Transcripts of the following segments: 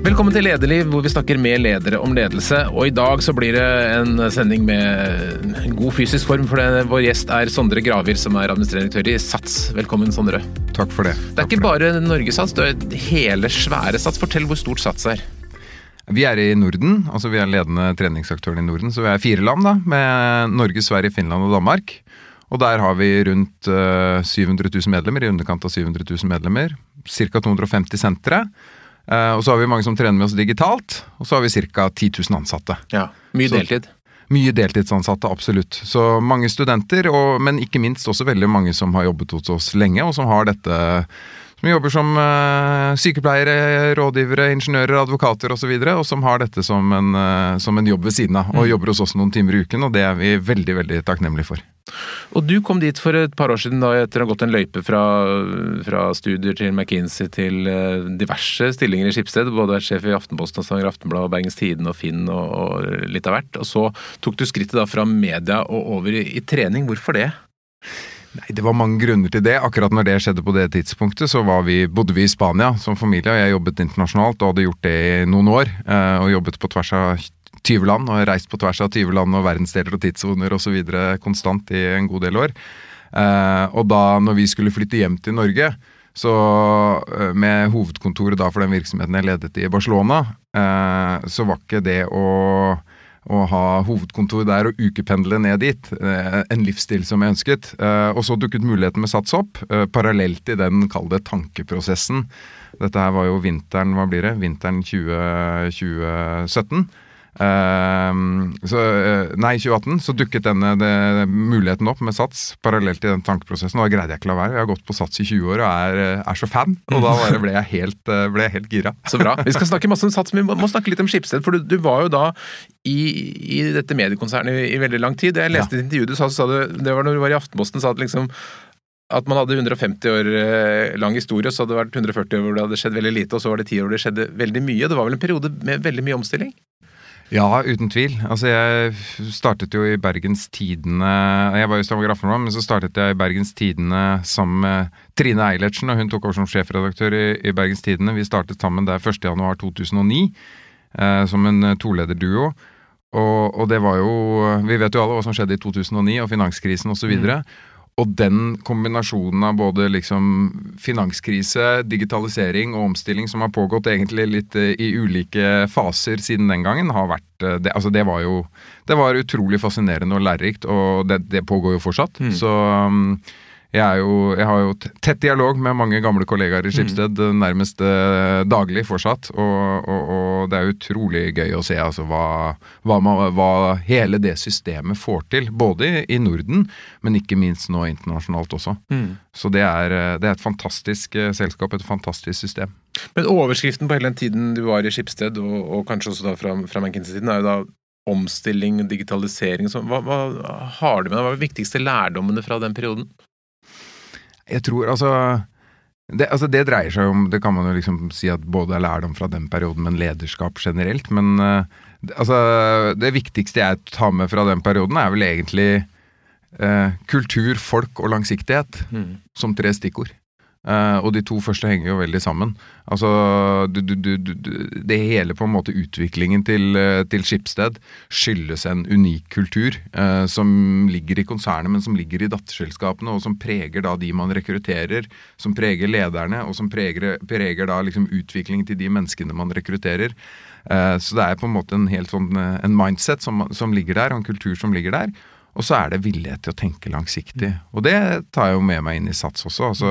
Velkommen til Lederliv, hvor vi snakker med ledere om ledelse. Og i dag så blir det en sending med god fysisk form, for det, vår gjest er Sondre Gravir, som er administrerende direktør i SATS. Velkommen, Sondre. Takk for det. Det er ikke bare Norgesats, det er hele svære Sats. Fortell hvor stort Sats er. Vi er i Norden, altså vi er ledende treningsaktøren i Norden. Så vi er fire land, da, med Norge, Sverige, Finland og Danmark. Og der har vi rundt uh, 700 000 medlemmer, i underkant av 700 000 medlemmer. Ca. 250 sentre. Uh, og så har vi mange som trener med oss digitalt, og så har vi ca. 10 000 ansatte. Ja, Mye Så- deltid. Mye deltidsansatte, absolutt. Så mange studenter, og, men ikke minst også veldig mange som har jobbet hos oss lenge, og som har dette som jobber som eh, sykepleiere, rådgivere, ingeniører, advokater osv., og, så videre, og som har dette som en, eh, som en jobb ved siden av. Og jobber hos oss noen timer i uken, og det er vi veldig veldig takknemlige for. Og du kom dit for et par år siden da etter å ha gått en løype fra, fra studier til McKinsey til eh, diverse stillinger i Skipsted. Både vært sjef i Aftenposten, Stavanger Aftenblad, Bergens Tiden og Finn og, og litt av hvert. Og så tok du skrittet da fra media og over i, i trening. Hvorfor det? Nei, Det var mange grunner til det. Akkurat når det skjedde på det tidspunktet, så vi, bodde vi i Spania som familie. og Jeg jobbet internasjonalt og hadde gjort det i noen år. eh, Og jobbet på tvers av 20 land, og reist på tvers av 20 land og verdensdeler og tidssoner osv. konstant i en god del år. Eh, Og da når vi skulle flytte hjem til Norge, så eh, med hovedkontoret da for den virksomheten jeg ledet i Barcelona, så var ikke det å å ha hovedkontor der og ukependle ned dit. eh, En livsstil som jeg ønsket. Eh, Og så dukket muligheten med Sats opp, eh, parallelt i den, kall det tankeprosessen. Dette her var jo vinteren, hva blir det? Vinteren 20, 2017. Eh, så, eh, nei, 2018. Så dukket denne det, muligheten opp med Sats parallelt i den tankeprosessen. Og da greide jeg ikke la være. Jeg har gått på Sats i 20 år og er, eh, er så fan. Og da ble jeg helt, eh, ble jeg helt gira. Så bra. Vi skal snakke masse om Sats, men vi må, snakke litt om Skipsted. For du, du var jo da i, i dette mediekonsernet i, i veldig lang tid. Jeg leste et intervju du sa, så sa du, det var når du var i Aftenposten, sa at liksom at man hadde 150 år lang historie, og så hadde det vært 140 år hvor det hadde skjedd veldig lite, og så var det 10 år hvor det skjedde veldig mye. Det var vel en periode med veldig mye omstilling? Ja, uten tvil. Altså, jeg startet jo i Bergens Tidende Jeg var jo i nå, men så startet jeg i Bergens Tidende sammen med Trine Eilertsen, og hun tok over som sjefredaktør i, i Bergens Tidende. Vi startet sammen der 1.1.2009 eh, som en eh, tolederduo. Og, og det var jo Vi vet jo alle hva som skjedde i 2009, og finanskrisen osv. Og, og den kombinasjonen av både liksom finanskrise, digitalisering og omstilling som har pågått egentlig litt eh, i ulike faser siden den gangen, har vært eh, det, Altså, det var jo Det var utrolig fascinerende og lærerikt, og det, det pågår jo fortsatt. Så um, jeg, jo, jeg har jo tett dialog med mange gamle kollegaer i Skipsted, mm. nærmest eh, daglig fortsatt. Og, og, og det er utrolig gøy å se altså, hva, hva, man, hva hele det systemet får til. Både i, Norden, men ikke minst nå internasjonalt også. Så det er, eh, det er et fantastisk selskap, et fantastisk system. Men overskriften på hele den tiden du var i Skipsted, og, og kanskje også da fra, fra McKinsey-tiden, er jo da omstilling, digitalisering. Hva, hva har du med deg? Hva er de viktigste lærdommene fra den perioden? Jeg tror altså det, altså det dreier seg om Det kan man jo liksom si at både er lærdom fra den perioden, men lederskap generelt. Men eh, altså, det viktigste jeg tar med fra den perioden, er vel egentlig eh, kultur, folk og langsiktighet som tre stikkord. Eh, og de to første henger jo veldig sammen. Altså, du, du, du, det hele på en måte utviklingen til, eh, til Skipsted skyldes en unik kultur uh, som ligger i konsernet, men som ligger i datterselskapene, og som preger da de man rekrutterer, som preger lederne, og som preger, preger da liksom utviklingen til de menneskene man rekrutterer. Uh, så det er på en måte en helt sånn en mindset som, som ligger der, og en kultur som ligger der. Og så er det villighet til å tenke langsiktig. Og det tar jeg jo med meg inn i Sats også. Altså,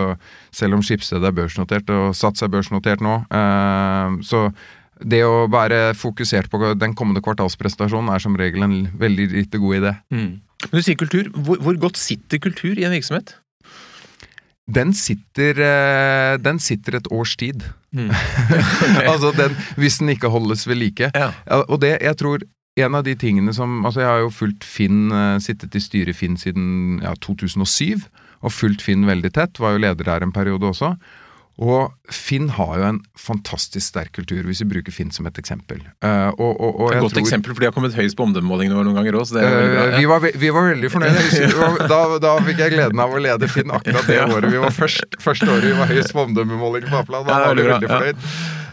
selv om Skipsted er børsnotert, og Sats er børsnotert nå, eh, så det å være fokusert på den kommende kvartalsprestasjonen er som regel en veldig lite god idé. Men du sier kultur. Hvor, hvor godt sitter kultur i en virksomhet? Den sitter, eh, den sitter et års tid. altså den, hvis den ikke holdes ved like. Ja, og det, jeg tror en av de tingene som Altså, jeg har jo fulgt Finn, eh, sittet i styret Finn siden ja, 2007, og fulgt Finn veldig tett. Var jo leder der en periode også. Og Finn har jo en fantastisk sterk kultur, hvis vi bruker Finn som et eksempel. Uh, og, og, og Et godt tror- eksempel, for de har kommet høyest på omdømmemålingene våre noen ganger òg. Uh. Eh, vi, var, vi var veldig fornøyde. Da, da fikk jeg gleden av å lede Finn akkurat det året. Vi var først, første året vi var høyest på omdømmemåling på Apland. Da Ja, var vi veldig ja. fornøyd.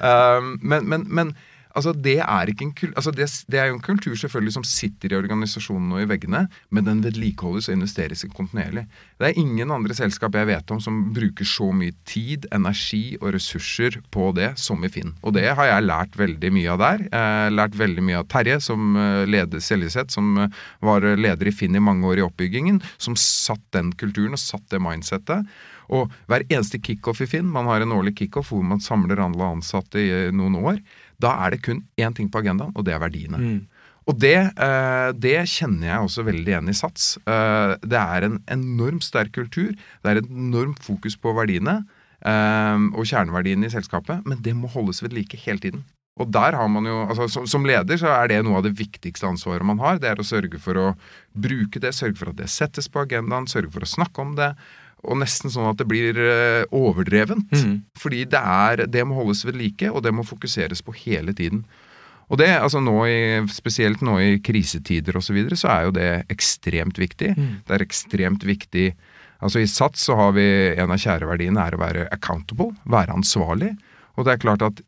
Um, men, men, men altså, det, er en altså, det, det er jo en kultur selvfølgelig som sitter i organisasjonen og i veggene, men den vedlikeholdes og investeres i kontinuerlig. Det er ingen andre selskap jeg vet om som bruker så mye tid, energi og ressurser på det som i Finn. Og det har jeg lært veldig mye av der. Jeg har lært veldig mye av Terje, som eh, leder Seljeseth, som eh, var leder i Finn i mange år i oppbyggingen, som satt den kulturen og satt det mindsettet. Og hver eneste kickoff i Finn, man har en årlig kickoff hvor man samler alle ansatte i noen år, da er det kun én ting på agendaen, og det er verdiene. Mm. Og det, eh, det, kjenner jeg også veldig igjen i Sats. Eh, det er en enormt sterk kultur. Det er et enormt fokus på verdiene eh, og kjerneverdiene i selskapet, men det må holdes ved like hele tiden. Og der har man jo, altså som, som, leder så er det noe av det viktigste ansvaret man har. Det er å sørge for å bruke det, sørge for at det settes på agendaen, sørge for å snakke om det og nesten sånn at det blir eh, overdrevent. Mm. Fordi det, er, det må holdes ved like, og det må fokuseres på hele tiden. Og det, altså nå i, Spesielt nå i krisetider osv., så, videre, så er jo det ekstremt viktig. Mm. Det er ekstremt viktig Altså I SATS så har vi en av kjæreverdiene er å være accountable, være ansvarlig. Og det er klart at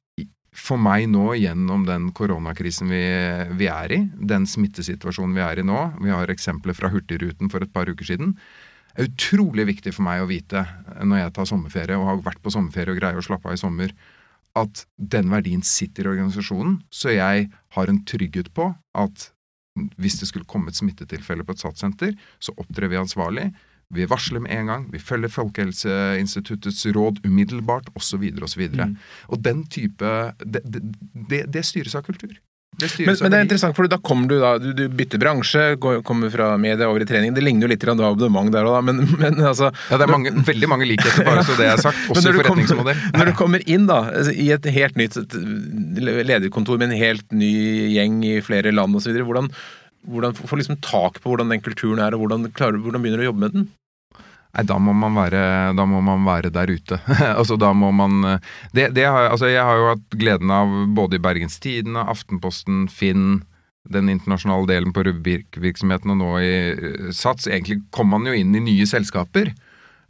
for meg nå, gjennom den koronakrisen vi, vi er i, den smittesituasjonen vi er i nå Vi har eksempler fra Hurtigruten for et par uker siden er utrolig viktig for meg å vite når jeg tar sommerferie og har vært på sommerferie og greier å slappe av i sommer, at den verdien sitter i organisasjonen, så jeg har en trygghet på at hvis det skulle komme et smittetilfelle på et SAT-senter, så opptrer vi ansvarlig. Vi varsler med en gang, vi følger Folkehelseinstituttets råd umiddelbart, osv. osv. Og, mm. og den type det, det, det styres av kultur. Det men, men, det er interessant, for da kommer du da, du, du, bytter bransje, går, kommer fra media over i trening. Det ligner jo litt til abonnement der og da, men, men, altså Ja, det er mange, veldig mange likheter, bare så det er sagt. Også i forretningsmodell. Kommer, når du kommer inn da, altså, i et helt nytt lederkontor med en helt ny gjeng i flere land osv., hvordan, hvordan får liksom tak på hvordan den kulturen er, og hvordan, klarer, hvordan begynner du å jobbe med den? Nei, da må man være, må man være der ute. altså, da må man det, det har, altså, Jeg har jo hatt gleden av både i Bergens Tidende, Aftenposten, Finn, den internasjonale delen på Rubrik-virksomheten og nå i uh, Sats. Egentlig kommer man jo inn i nye selskaper.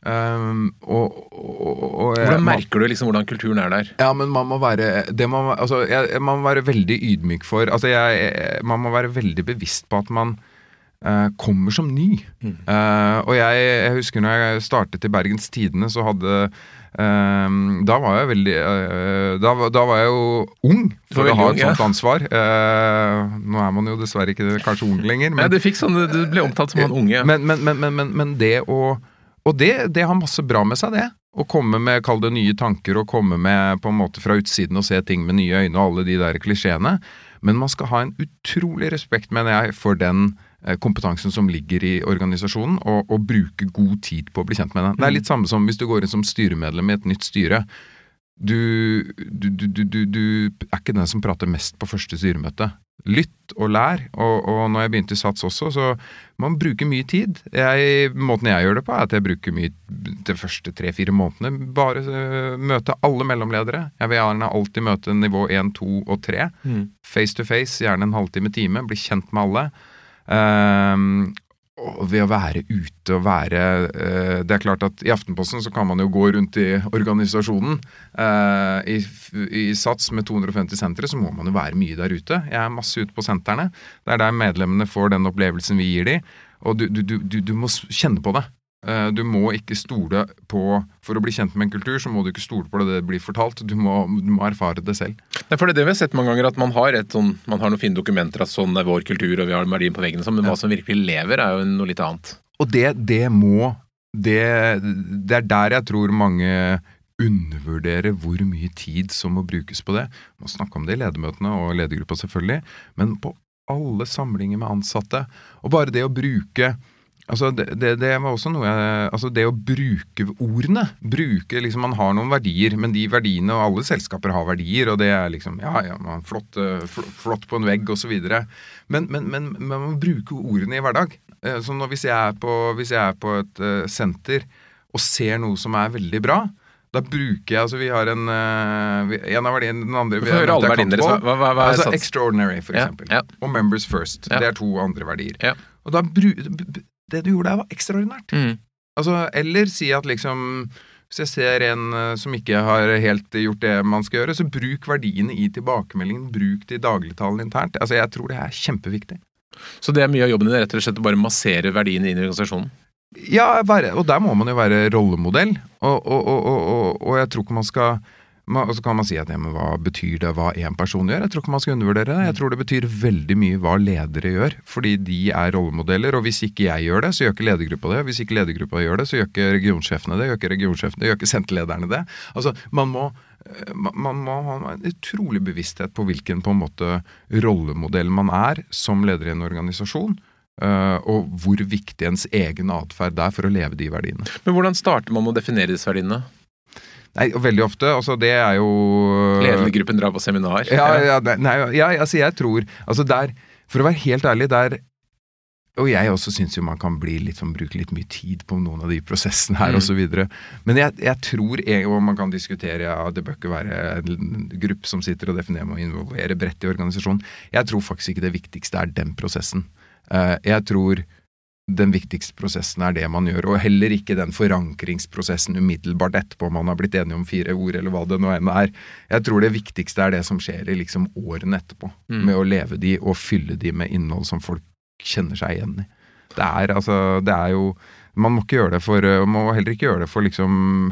Um, og, og, og, hvordan merker du liksom hvordan kulturen er der? Ja, men Man må være man, altså, jeg, man må være veldig ydmyk for altså jeg, Man må være veldig bevisst på at man kommer som ny. Mm. Uh, og jeg, jeg, husker når jeg startet i Bergens Tidende, så hadde uh, Da var jeg veldig da, da, var jeg jo ung for å ha et sånt ansvar. nå er man jo dessverre ikke kanskje ung lenger. Men, ja, det, sånn, du ble omtalt som en unge. Men, men, men, men, det å Og det, det har masse bra med seg, det. Å komme med, kall det nye tanker, og komme med på en måte fra utsiden og se ting med nye øyne og alle de der klisjeene. Men man skal ha en utrolig respekt, mener jeg, for den Eh, kompetansen som ligger i organisasjonen, og, og, bruke god tid på å bli kjent med den. Det er litt samme som hvis du går inn som styremedlem i et nytt styre. Du, du, du, du, er ikke den som prater mest på første styremøte. Lytt og lær. Og, og når jeg begynte i Sats også, så man bruker mye tid. Jeg, måten jeg gjør det på, er at jeg bruker mye de første tre-fire månedene. Bare uh, møte alle mellomledere. Jeg vil gjerne alltid møte nivå 1, 2 og 3. Mm. Face to face, gjerne en halvtime-time. Bli kjent med alle. Um, ved å være ute og være uh, Det er klart at i Aftenposten så kan man jo gå rundt i organisasjonen. Uh, i, i, Sats med 250 sentre så må man jo være mye der ute. Jeg er masse ute på sentrene. Det er der medlemmene får den opplevelsen vi gir dem. Og du, du, du, du må kjenne på det. Eh, du må ikke stole på For å bli kjent med en kultur, så må du ikke stole på det det blir fortalt. Du må, du må erfare det selv. Nei, for det det vi har sett mange ganger, at man har, et sånn, man har noen fine dokumenter at sånn er vår kultur, og vi har verdien på veggen, men hva som virkelig lever, er jo noe litt annet. Og det, det må det, det er der jeg tror mange undervurderer hvor mye tid som må brukes på det. Man må snakke om det i ledermøtene og ledergruppa, selvfølgelig, men på alle samlinger med ansatte. Og bare det å bruke Altså det, det, det, var også noe jeg, altså det å bruke ordene. Bruke liksom Man har noen verdier, men de verdiene Og alle selskaper har verdier, og det er liksom Ja, ja, man, flott, eh, flott på en vegg, osv. Men, men, men, men man må bruke ordene i hverdag. Eh, så når, hvis, jeg er på, hvis jeg er på et uh, senter og ser noe som er veldig bra, da bruker jeg altså Vi har en En av verdiene Den andre vi høre alle verdiene deres. Hva, hva, hva, er altså Extraordinary, for eksempel. Ja, ja. Og Members First. Ja. Det er to andre verdier. Og da det du gjorde der, var ekstraordinært. Mm. Altså, eller si at liksom Hvis jeg ser en eh, som ikke har helt gjort det man skal gjøre, så bruk verdiene i tilbakemeldingen. Bruk det i dagligtalen internt. Altså, Jeg tror det er kjempeviktig. Så det er mye av jobben din rett og slett å bare massere verdiene inn i organisasjonen? Ja, og der må man jo være rollemodell. Og, og, og, og, og jeg tror ikke man skal Og så kan man si at ja, men hva betyr det hva én person gjør? Jeg tror ikke man skal undervurdere det. Jeg tror det betyr veldig mye hva ledere gjør. Fordi de er rollemodeller. Og hvis ikke jeg gjør det, så gjør ikke ledergruppa det. Hvis ikke ledergruppa gjør det, så gjør ikke regionsjefene det. Gjør ikke regionsjefene det, gjør ikke senterlederne det. Altså, man må man må ha en utrolig bevissthet på hvilken på en måte rollemodell man er som leder i en organisasjon. Uh, og hvor viktig ens egen atferd er for å leve de verdiene. Men hvordan starter man med å definere disse verdiene? Nei, Veldig ofte. altså Det er jo Ledergruppen drar på seminar? Ja, ja, nei, ja, altså jeg tror altså der, For å være helt ærlig, der og jeg også syns jo man kan bli litt sånn, bruke litt mye tid på noen av de prosessene her mm. osv. Men jeg, jeg tror og man kan diskutere ja, det bør ikke være en gruppe som sitter og definerer med å involvere bredt i organisasjonen. Jeg tror faktisk ikke det viktigste er den prosessen. Uh, jeg tror den viktigste prosessen er det man gjør, og heller ikke den forankringsprosessen umiddelbart etterpå man har blitt enige om fire ord, eller hva det nå enn er. Jeg tror det viktigste er det som skjer i liksom årene etterpå, mm. med å leve de og fylle de med innhold som folk kjenner seg igjen i. Det er altså Det er jo Man må ikke gjøre det for Man må heller ikke gjøre det for liksom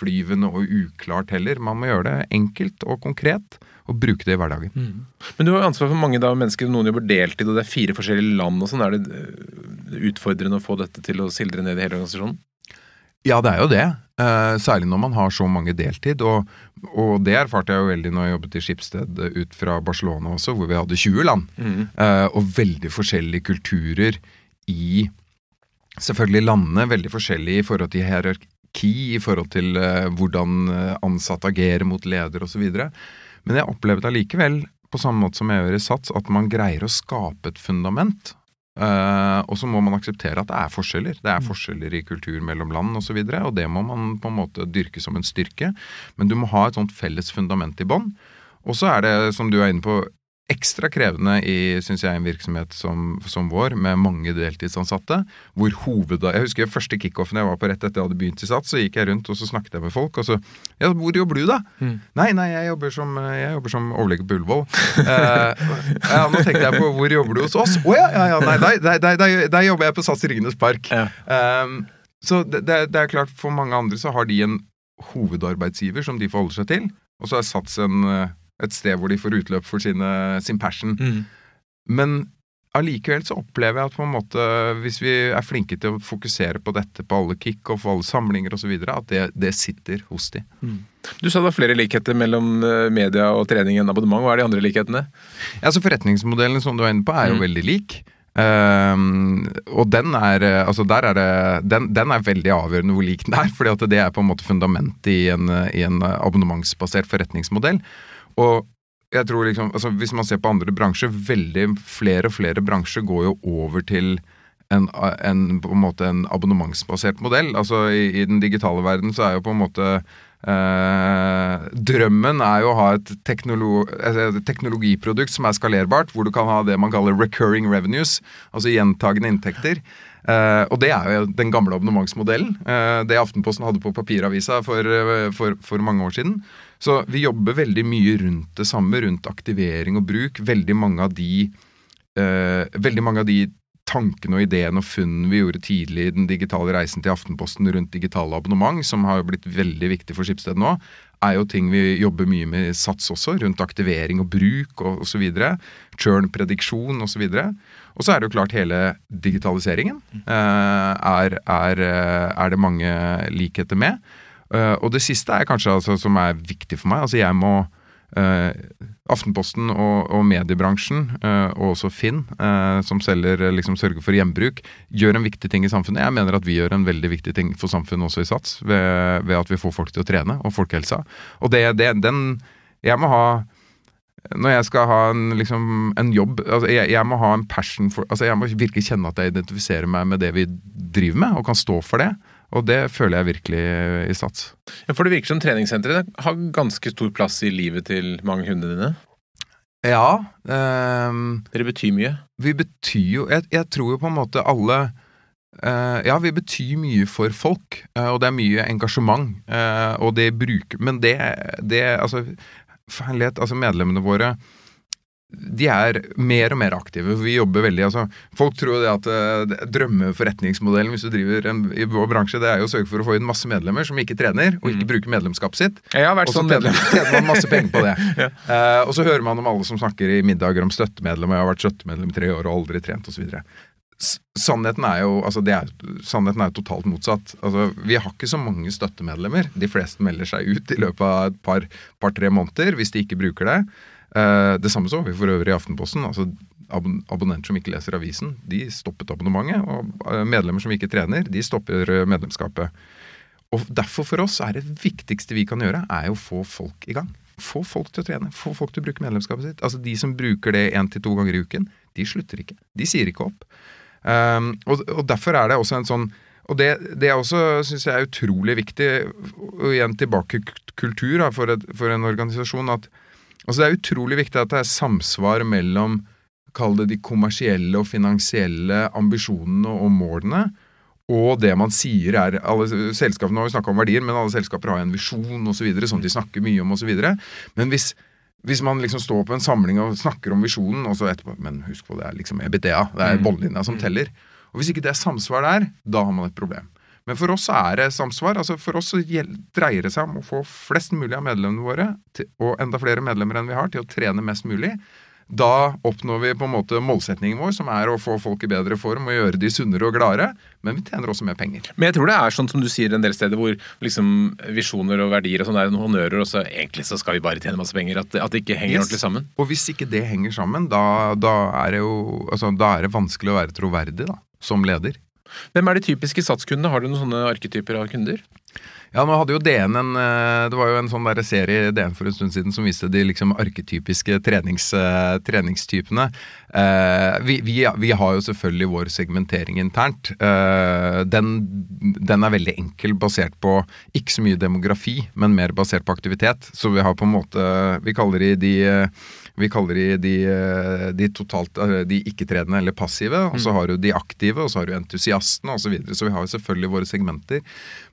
høytflyvende og uklart heller. Man må gjøre det enkelt og konkret og bruke det i hverdagen. Mm. Men du har ansvar for mange da, mennesker, noen jobber deltid, og det er fire forskjellige land og sånn. Er det eh, utfordrende å få dette til å sildre ned i hele organisasjonen? Ja, det er jo det. Eh, særlig når man har så mange deltid. Og, og, det erfarte jeg jo veldig når jeg jobbet i Skipsted ut fra Barcelona også, hvor vi hadde 20 land. Mm. Eh, og veldig forskjellige kulturer i selvfølgelig landene. Veldig forskjellige i forhold til hierarki, i forhold til uh, hvordan ansatte agerer mot leder osv. Men jeg opplevde allikevel, på samme måte som jeg gjør i Sats, at man greier å skape et fundament Uh, og så må man akseptere at det er forskjeller. Det er mm. forskjeller i kultur mellom land osv. Og, så videre, og det må man på en måte dyrke som en styrke. Men du må ha et sånt felles fundament i bånn. Og så er det, som du er inne på, ekstra krevende i synes jeg, en virksomhet som, som, vår, med mange deltidsansatte. hvor hoved... Jeg husker første kickoffen jeg var på rett etter jeg hadde begynt i Sats. Så gikk jeg rundt og så snakket jeg med folk. og så Ja, hvor jobber du, da? Mm. Nei, nei, jeg jobber som, jeg jobber som overlege på Ullevål. eh, ja, nå tenkte jeg på hvor jobber du hos oss? Å oh, ja, ja, ja, nei, der, der, der, der, jobber jeg på Sats Ringenes Park. Ja. Um, så det, det, det, er klart, for mange andre så har de en hovedarbeidsgiver som de forholder seg til. Og så er Sats en et sted hvor de får utløp for sine, sin passion. Mm. Men allikevel så opplever jeg at på en måte, hvis vi er flinke til å fokusere på dette på alle kickoff og alle samlinger osv., at det, det, sitter hos de. Mm. Du sa det var flere likheter mellom eh, media og trening enn abonnement. Hva er de andre likhetene? Ja, så Forretningsmodellen som du er inne på, er jo mm. veldig lik. Um, og den er, altså der er det, den, den, er veldig avgjørende hvor lik den er. fordi at det er på en måte fundamentet i en, i en abonnementsbasert forretningsmodell. Og jeg tror liksom, altså Hvis man ser på andre bransjer, veldig flere og flere bransjer går jo over til en, en, på en måte en abonnementsbasert modell. Altså i, i, den digitale verden så er jo på en måte eh, Drømmen er jo å ha et teknolo, teknologiprodukt som er skalerbart, hvor du kan ha det man kaller recurring revenues, altså gjentagende inntekter. Eh, og det er jo den gamle abonnementsmodellen. Eh, det Aftenposten hadde på papiravisa for, eh, for, for mange år siden. Så vi jobber veldig mye rundt det samme, rundt aktivering og bruk. Veldig mange av de, eh, veldig mange av de tankene og ideene og funnene vi gjorde tidlig i den digitale reisen til Aftenposten rundt digitale abonnement, som har jo blitt veldig viktig for Skipsted nå, er jo ting vi jobber mye med i Sats også, rundt aktivering og bruk og osv. Churn-prediksjon osv. Og så er det jo klart hele digitaliseringen eh, er, er, eh, er, det mange likheter med. Uh, og det siste er kanskje altså, som er viktig for meg. Altså jeg må uh, Aftenposten og, og mediebransjen, uh, og også Finn, som selger, liksom sørger for gjenbruk, gjør en viktig ting i samfunnet. Jeg mener at vi gjør en veldig viktig ting for samfunnet også i Sats, ved, ved at vi får folk til å trene, og folkehelsa. Og det, det, den Jeg må ha når jeg skal ha en, liksom, en jobb altså jeg, jeg, må ha en passion for altså Jeg må virkelig kjenne at jeg identifiserer meg med det vi driver med, og kan stå for det. Og det føler jeg virkelig i Sats. Ja, For det virker som treningssentrene har ganske stor plass i livet til mange hundene dine? Ja. Um, Dere betyr mye? Vi betyr jo jeg, jeg, tror jo på en måte alle uh, Ja, vi betyr mye for folk, uh, og det er mye engasjement, Uh, og det bruker Men det, det Altså, herlighet, altså medlemmene våre de er mer og mer aktive. Vi jobber veldig altså, Folk tror det at uh, drømmeforretningsmodellen hvis du driver en, i vår bransje, det er jo å sørge for å få inn masse medlemmer som ikke trener, og ikke mm. bruker medlemskapet sitt. Jeg har vært sånn medlem. tjener man masse penger på det. ja. uh, og så hører man om alle som snakker i middager om støttemedlem, og jeg har vært støttemedlem i tre år og aldri trent osv. Sannheten er jo altså er, sannheten er totalt motsatt. Altså, vi har ikke så mange støttemedlemmer. De fleste melder seg ut i løpet av et par-tre par, måneder hvis de ikke bruker det. Uh, det samme så vi for øvrig i Aftenposten. altså abon Abonnenter som ikke leser avisen, de stoppet abonnementet. Og uh, medlemmer som ikke trener, de stopper uh, medlemskapet. Og Derfor for oss er det viktigste vi kan gjøre, er å få folk i gang. Få folk til å trene. Få folk til å bruke medlemskapet sitt. Altså De som bruker det én til to ganger i uken, de slutter ikke. De sier ikke opp. Um, og, og, derfor er det også en sånn og det, det er også syns jeg er utrolig viktig, og igjen tilbake kultur da, for, et, for, en organisasjon, at altså det er utrolig viktig at det er samsvar mellom Kall det de kommersielle og finansielle ambisjonene og målene, og det man sier er alle Selskapene har jo snakka om verdier, men alle selskaper har en visjon osv. som de snakker mye om osv. Men hvis hvis man liksom står på en samling og snakker om visjonen, og så etterpå Men husk på, det er liksom EBTA. Det er mm. som mm. teller. Og Hvis ikke det er samsvar der, da har man et problem. Men for oss er det samsvar. altså For oss dreier det seg om å få flest mulig av medlemmene våre, og enda flere medlemmer enn vi har, til å trene mest mulig da oppnår vi på en måte målsetningen vår, som er å få folk i bedre form og gjøre de sunnere og gladere. Men vi tjener også mer penger. Men jeg tror det er sånn som du sier en del steder, hvor liksom visjoner og verdier og sånn er noen honnører, og så egentlig så skal vi bare tjene masse penger. At, at det ikke henger yes. ordentlig sammen. Og hvis ikke det henger sammen, da, da, er det jo altså, da er det vanskelig å være troverdig da, som leder. Hvem er de typiske satskundene? Har du noen sånne arketyper av kunder? Ja, nå hadde jo DN en eh, Det var jo en sånn der serie i DN for en stund siden som viste de liksom arketypiske trenings, uh, treningstypene. Uh, vi, vi, vi, har jo selvfølgelig vår segmentering internt. Den, den, er veldig enkel, basert på ikke så mye demografi, men mer basert på aktivitet. Så vi har på en måte Vi kaller de de vi kaller de de, de totalt de ikke-tredende eller passive. Og så mm. har du de aktive, og så har du entusiastene osv. Så, videre. så vi har jo selvfølgelig våre segmenter.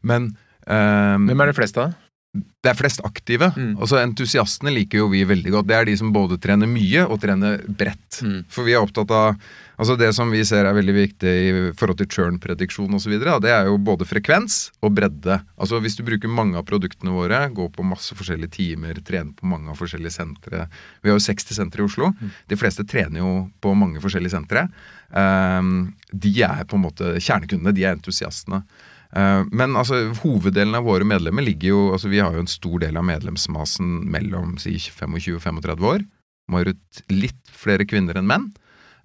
Men Um, Hvem er det flest av? Det er flest aktive. Mm. Altså Entusiastene liker jo vi veldig godt. Det er de som både trener mye og trener bredt. Mm. For vi er opptatt av altså Det som vi ser er veldig viktig i forhold til churn-prediksjon osv., det er jo både frekvens og bredde. Altså Hvis du bruker mange av produktene våre, går på masse forskjellige timer, trener på mange av forskjellige sentre Vi har jo 60 sentre i Oslo. Mm. De fleste trener jo på mange forskjellige sentre. Um, de er på en måte kjernekundene. De er entusiastene. Eh, men altså, hoveddelen av våre medlemmer ligger jo altså Vi har jo en stor del av medlemsmassen mellom si, 25 og 35 år. Majorit litt flere kvinner enn menn.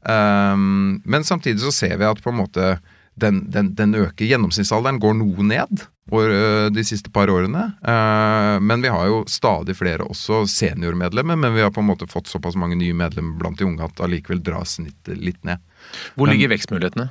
Um, men samtidig så ser vi at på en måte den, den, den øker. Gjennomsnittsalderen går noe ned de siste par årene. Uh, men vi har jo stadig flere også seniormedlemmer. Men vi har på en måte fått såpass mange nye medlemmer blant de unge at allikevel drar snittet litt ned. Hvor ligger men, vekstmulighetene?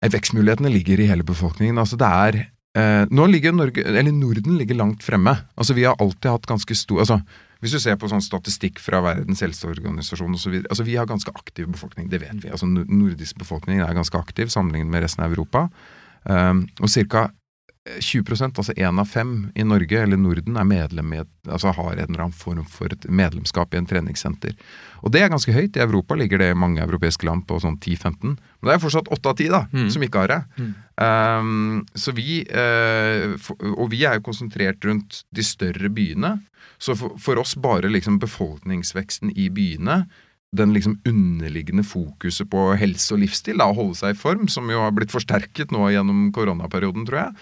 Vekstmulighetene ligger i hele befolkningen. Altså det er eh, Nå ligger Norge, eller Norden ligger langt fremme. Altså Vi har alltid hatt ganske stor altså Hvis du ser på sånn statistikk fra Verdens helseorganisasjon osv. Altså vi har ganske aktiv befolkning, det vet vi. Altså Nordisk befolkning er ganske aktiv sammenlignet med resten av Europa. Um, og ca. 20% altså én av fem i Norge eller Norden er medlem i et, altså har en eller annen form for et medlemskap i en treningssenter. Og det er ganske høyt. I Europa ligger det i mange europeiske land på sånn 10-15. Men det er fortsatt 8 av 10 da, mm. som ikke har det. Mm. Um, så vi, uh, for, og vi er jo konsentrert rundt de større byene. Så for, for oss bare liksom befolkningsveksten i byene den liksom underliggende fokuset på helse og livsstil, da, å holde seg i form, som jo har blitt forsterket nå gjennom koronaperioden, tror jeg,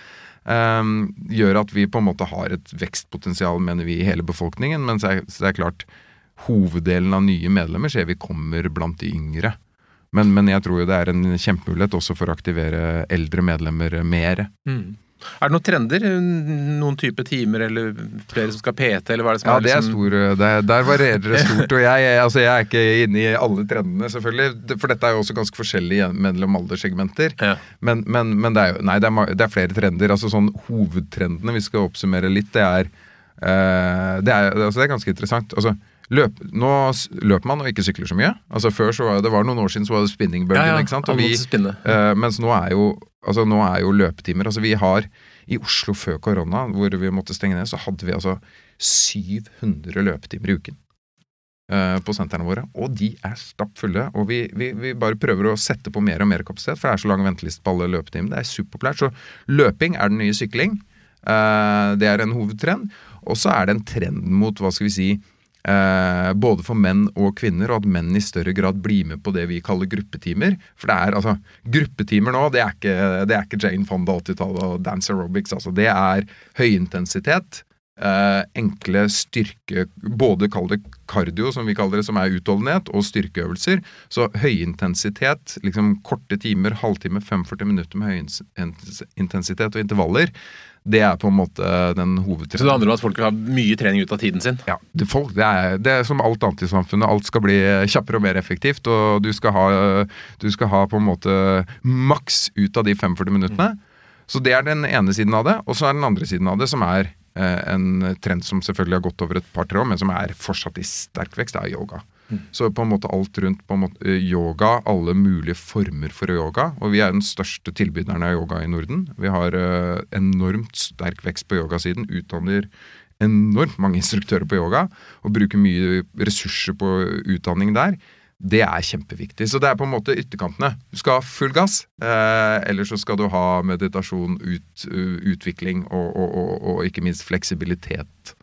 um, gjør at vi på en måte har et vekstpotensial, mener vi, i hele befolkningen. Men så er, så det er klart, hoveddelen av nye medlemmer ser vi kommer blant de yngre. Men, men jeg tror jo det er en kjempemulighet også for å aktivere eldre medlemmer mer. Mm. Er det noen trender? Noen type timer, eller flere som skal PT, eller hva er det som ja, er liksom... det er liksom- stor, det, Der varierer det stort. Og jeg, altså jeg, er ikke inne i alle trendene, selvfølgelig. For dette er jo også ganske forskjellig mellom alderssegmenter. Ja. Men, men, men, det er jo Nei, det er, det er, flere trender. Altså sånn Hovedtrendene, vi skal oppsummere litt, det er, uh, det, er altså det er ganske interessant. Altså løp, nå løper man og ikke sykler så mye. Altså Før så var det var noen år siden så var det spinningbølgen, ikke sant. Vi. Eh, mens nå er, jo, altså nå er jo løpetimer Altså vi har i Oslo før korona, hvor vi måtte stenge ned, så hadde vi altså 700 løpetimer i uken. eh, på sentrene våre, og de er stappfulle. Og vi, vi, vi bare prøver å sette på mer og mer kapasitet, for det er så lang venteliste på alle løpetimene. Det er superpopulært. Så løping er den nye sykling. Eh, det er en hovedtrend. Og så er det en trend mot, hva skal vi si, Eh, både for menn og kvinner, og at menn i større grad blir med på det vi kaller gruppetimer. For det er altså Gruppetimer nå, det er ikke, det er ikke Jane Fonda 80-tallet og dance aerobics. Altså, det er høyintensitet. Eh, enkle styrke Både kall det kardio, som vi kaller det, som er utholdenhet, og styrkeøvelser. Så høyintensitet, liksom korte timer, halvtime, 45 minutter med høyintensitet og intervaller, det er på en måte den Så det handler om at folk vil ha mye trening ut av tiden sin. Ja, det, folk, det, er, det er som alt annet i samfunnet. Alt skal bli kjappere og mer effektivt. Og du skal ha, du skal ha på en måte maks ut av de 45 minuttene. Så det er den ene siden av det. Og så er den andre siden av det, som er en trend som selvfølgelig har gått over et par-tre år, men som er fortsatt i sterk vekst, er yoga. Så på en måte alt rundt måte, eh, yoga, alle mulige former for yoga. Og vi er den største tilbyderen av yoga i Norden. Vi har eh, enormt sterk vekst på yogasiden. Utdanner enormt mange instruktører på yoga og bruker mye ressurser på utdanning der. Det er kjempeviktig. Så det er på en måte ytterkantene. Du skal ha full gass, eh, eller så skal du ha meditasjon, ut, uh, utvikling og, og, og, og ikke minst fleksibilitet.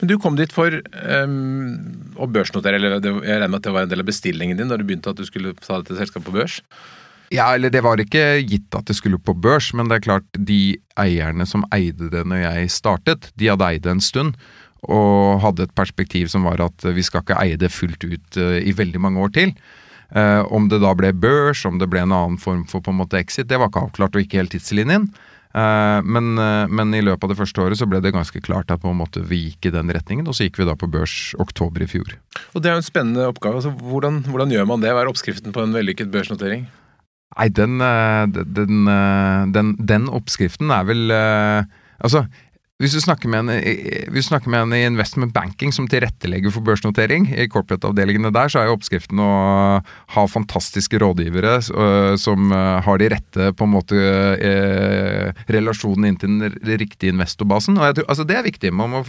Men du kom dit for um, å børsnotere, eller det, jeg regner med at det var en del av bestillingen din da du begynte at du skulle ta dette selskapet på børs? Ja, eller det var ikke gitt at det skulle på børs, men det er klart de eierne som eide det når jeg startet, de hadde eid det en stund. Og hadde et perspektiv som var at vi skal ikke eie det fullt ut eh, i veldig mange år til. Eh, om det da ble børs, om det ble en annen form for på en måte exit, det var ikke avklart og ikke helt tidslinjen. Eh, men, eh, men i løpet av det første året så ble det ganske klart at på en måte vi gikk i den retningen, og så gikk vi da på børs oktober i fjor. Og det er jo en spennende oppgave. Altså, hvordan, hvordan gjør man det? Hva er oppskriften på en vellykket børsnotering? Nei, den, eh, den, eh, den, den oppskriften er vel eh, Altså, hvis du snakker med en, hvis du snakker med en i investment banking som tilrettelegger for børsnotering, i corporate-avdelingene der, så er jo oppskriften å ha fantastiske rådgivere som har de rette på en måte eh, relasjonene inn til den riktige investorbasen. Og jeg tror, altså det er viktig. Man må,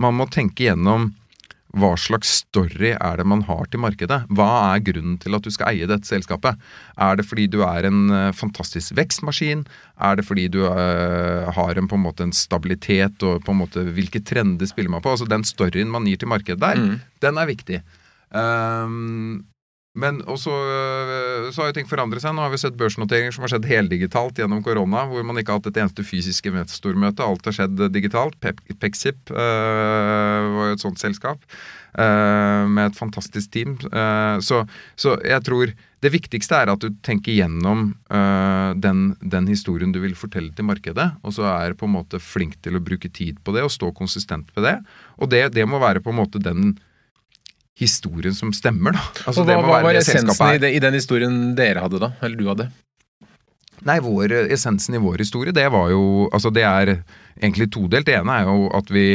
man må tenke gjennom hva slags story er det man har til markedet? Hva er grunnen til at du skal eie dette selskapet? Er det fordi du er en eh, fantastisk vekstmaskin? Er det fordi du eh, har en, på en måte en stabilitet og på en måte hvilke trender spiller man på? Altså Den storyen man gir til markedet der, Mm. den er viktig. Um, men også øh, så har jo ting forandret seg. Nå har vi sett børsnoteringer som har skjedd heldigitalt gjennom korona, hvor man ikke har hatt et eneste fysisk investormøte. Alt har skjedd digitalt. Pexip øh, var jo et sånt selskap øh, med et fantastisk team. Uh, så, så jeg tror det viktigste er at du tenker gjennom øh, den, den historien du vil fortelle til markedet, og så er på en måte flink til å bruke tid på det og stå konsistent på det. Og det, det må være på en måte den historien som stemmer, da. Altså, hva, hva var essensen i, det, i den historien dere hadde da? Eller du hadde? Nei, vår, essensen i vår historie, det var jo Altså, det er egentlig todelt. Det ene er jo at vi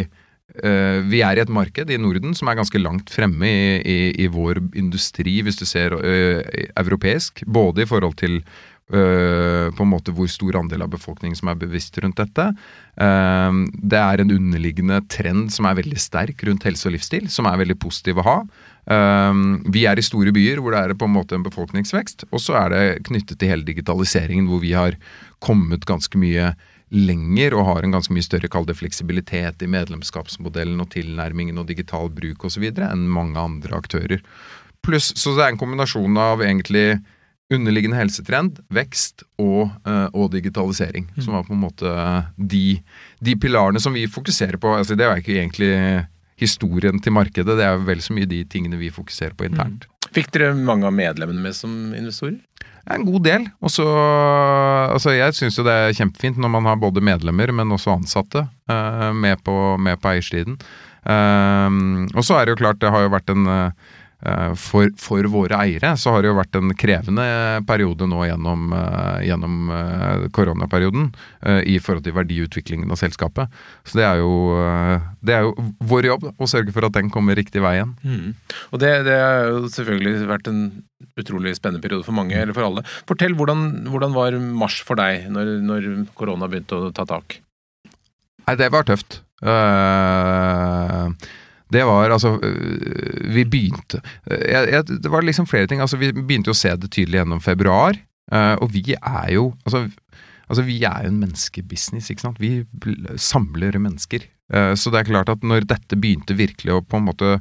Uh, vi er i et marked i Norden som er ganske langt fremme i, i, i vår industri, hvis du ser uh, europeisk. Både i forhold til uh, på en måte hvor stor andel av befolkningen som er bevisst rundt dette. Eh, det er en underliggende trend som er veldig sterk rundt helse og livsstil, som er veldig positiv å ha. Eh, vi er i store byer hvor det er på en måte en befolkningsvekst, og så er det knyttet til hele digitaliseringen hvor vi har kommet ganske mye lenger og har en ganske mye større kall det fleksibilitet i medlemskapsmodellen og tilnærmingen og digital bruk osv. enn mange andre aktører. Pluss, så det er en kombinasjon av egentlig underliggende helsetrend, vekst og, eh, og digitalisering. Som var på en måte de, de pilarene som vi fokuserer på. Altså, det er jo ikke egentlig historien til markedet, det er vel så mye de tingene vi fokuserer på internt. Fikk dere mange av medlemmene med som investorer? En god del. Og så Altså, jeg syns jo det er kjempefint når man har både medlemmer, men også ansatte eh, med, på, med på eiersiden. Eh, og så er det jo klart, det har jo vært en eh, Eh, for, for, våre eiere så har det jo vært en krevende periode nå gjennom, uh, gjennom uh, koronaperioden i forhold til verdiutviklingen av selskapet. Så det er, jo, det er jo vår jobb å sørge for at den kommer riktig vei igjen. Mm. Og det, det har jo selvfølgelig vært en utrolig spennende periode for mange, eller for alle. Fortell, hvordan, hvordan var mars for deg når, når, korona begynte å ta tak? Nei, det var tøft. Uh, det var altså øh, Vi begynte øh, jeg, jeg, Det var liksom flere ting. altså Vi begynte å se det tydelig gjennom februar. Uh, og vi er jo altså, altså, vi er jo en menneskebusiness, ikke sant. Vi samler mennesker. Så det er klart at når dette begynte virkelig å på en måte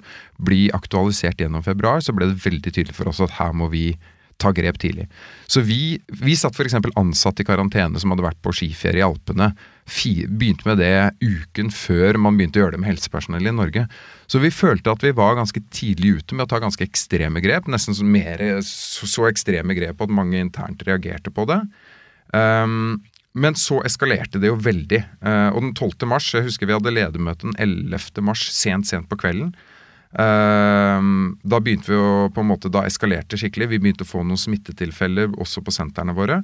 bli aktualisert gjennom februar, så ble det veldig tydelig for oss at her må vi ta grep tidlig. Så vi, vi satt f.eks. ansatte i karantene som hadde vært på skiferie i Alpene. Begynte med det uken før man begynte å gjøre det med helsepersonell i Norge. Så vi følte at vi var ganske tidlig ute med å ta ganske ekstreme grep. Nesten så, mer, så, ekstreme grep at mange internt reagerte på det. Um, men så eskalerte det jo veldig. Uh, og den 12. mars, jeg husker vi hadde ledermøte den 11. mars, sent, sent på kvelden. Uh, da begynte vi å på en måte, da eskalerte skikkelig. Vi begynte å få noen smittetilfeller også på sentrene våre.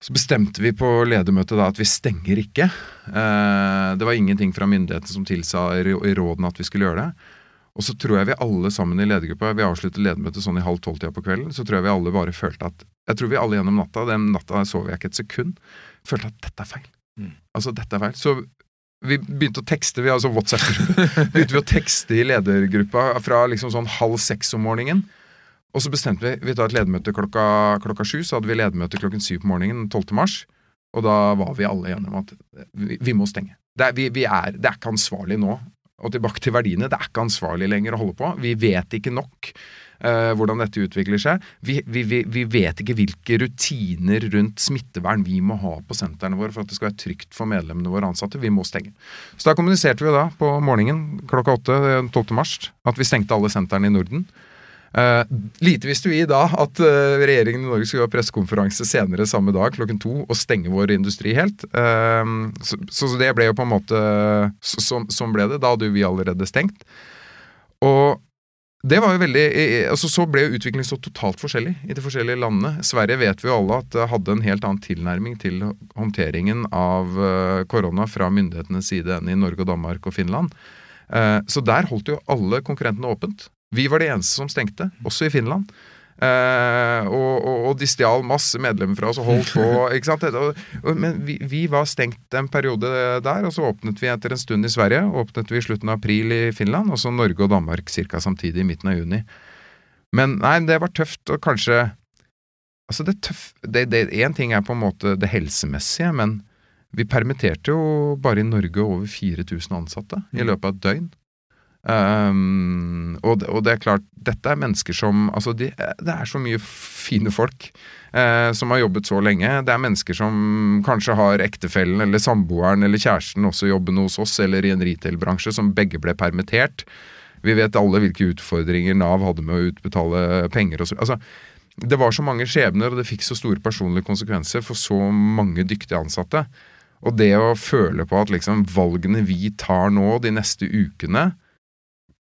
Så bestemte vi på ledermøtet da at vi stenger ikke. Ehm, det var ingenting fra myndighetene som tilsa i rådene at vi skulle gjøre det. Og så tror jeg vi alle sammen i ledergruppa Vi avsluttet ledermøtet sånn i halv tolv-tida på kvelden. Så tror jeg vi alle bare følte at Jeg tror vi alle gjennom natta, den natta sov jeg ikke et sekund, følte at dette er feil. Mm. Altså, dette er feil. Så vi begynte å tekste, vi altså WhatsApp-gruppe. begynte vi å tekste i ledergruppa fra liksom sånn halv seks om morgenen. Og så bestemte vi vi tar et ledermøte klokka, klokka sju. Så hadde vi ledermøte klokken syv på morgenen 12. mars. Og da var vi alle enige om at vi, vi må stenge. Det er, vi, vi er, det er ikke ansvarlig nå. Og tilbake til verdiene. Det er ikke ansvarlig lenger å holde på. Vi vet ikke nok uh, hvordan dette utvikler seg. Vi, vi, vet ikke hvilke rutiner rundt smittevern vi må ha på sentrene våre for at det skal være trygt for medlemmene våre ansatte. Vi må stenge. Så da kommuniserte vi da på morgenen klokka åtte 12. mars at vi stengte alle sentrene i Norden. Uh, lite visste vi da at uh, regjeringen i Norge skulle ha pressekonferanse senere samme dag klokken to og stenge vår industri helt. Uh, så, så, det ble jo på en måte Sånn ble det. Da hadde vi allerede stengt. Og det var jo veldig, altså Så ble jo utviklingen så totalt forskjellig i de forskjellige landene. Sverige vet vi jo alle at hadde en helt annen tilnærming til håndteringen av korona fra myndighetenes side enn i Norge og Danmark og Finland. Så der holdt jo alle konkurrentene åpent. Vi var de eneste som stengte, også i Finland. Uh, og, og, og, de stjal masse medlemmer fra oss og holdt på. ikke sant? Men vi, vi, var stengt en periode der, og så åpnet vi etter en stund i Sverige. Åpnet vi i slutten av april i Finland, og så Norge og Danmark ca. samtidig i midten av juni. Men nei, det var tøft, og kanskje Altså, det tøff Én ting er på en måte det helsemessige, men vi permitterte jo bare i Norge over 4000 ansatte i mm. løpet av et døgn. Um, og, og, det er klart, dette er mennesker som Altså, de, det er så mye fine folk uh, som har jobbet så lenge. Det er mennesker som kanskje har ektefellen eller samboeren eller kjæresten også jobbende hos oss eller i en retail-bransje, som begge ble permittert. Vi vet alle hvilke utfordringer Nav hadde med å utbetale penger og så altså, Det var så mange skjebner, og det fikk så store personlige konsekvenser for så mange dyktige ansatte. Og det å føle på at liksom valgene vi tar nå de neste ukene,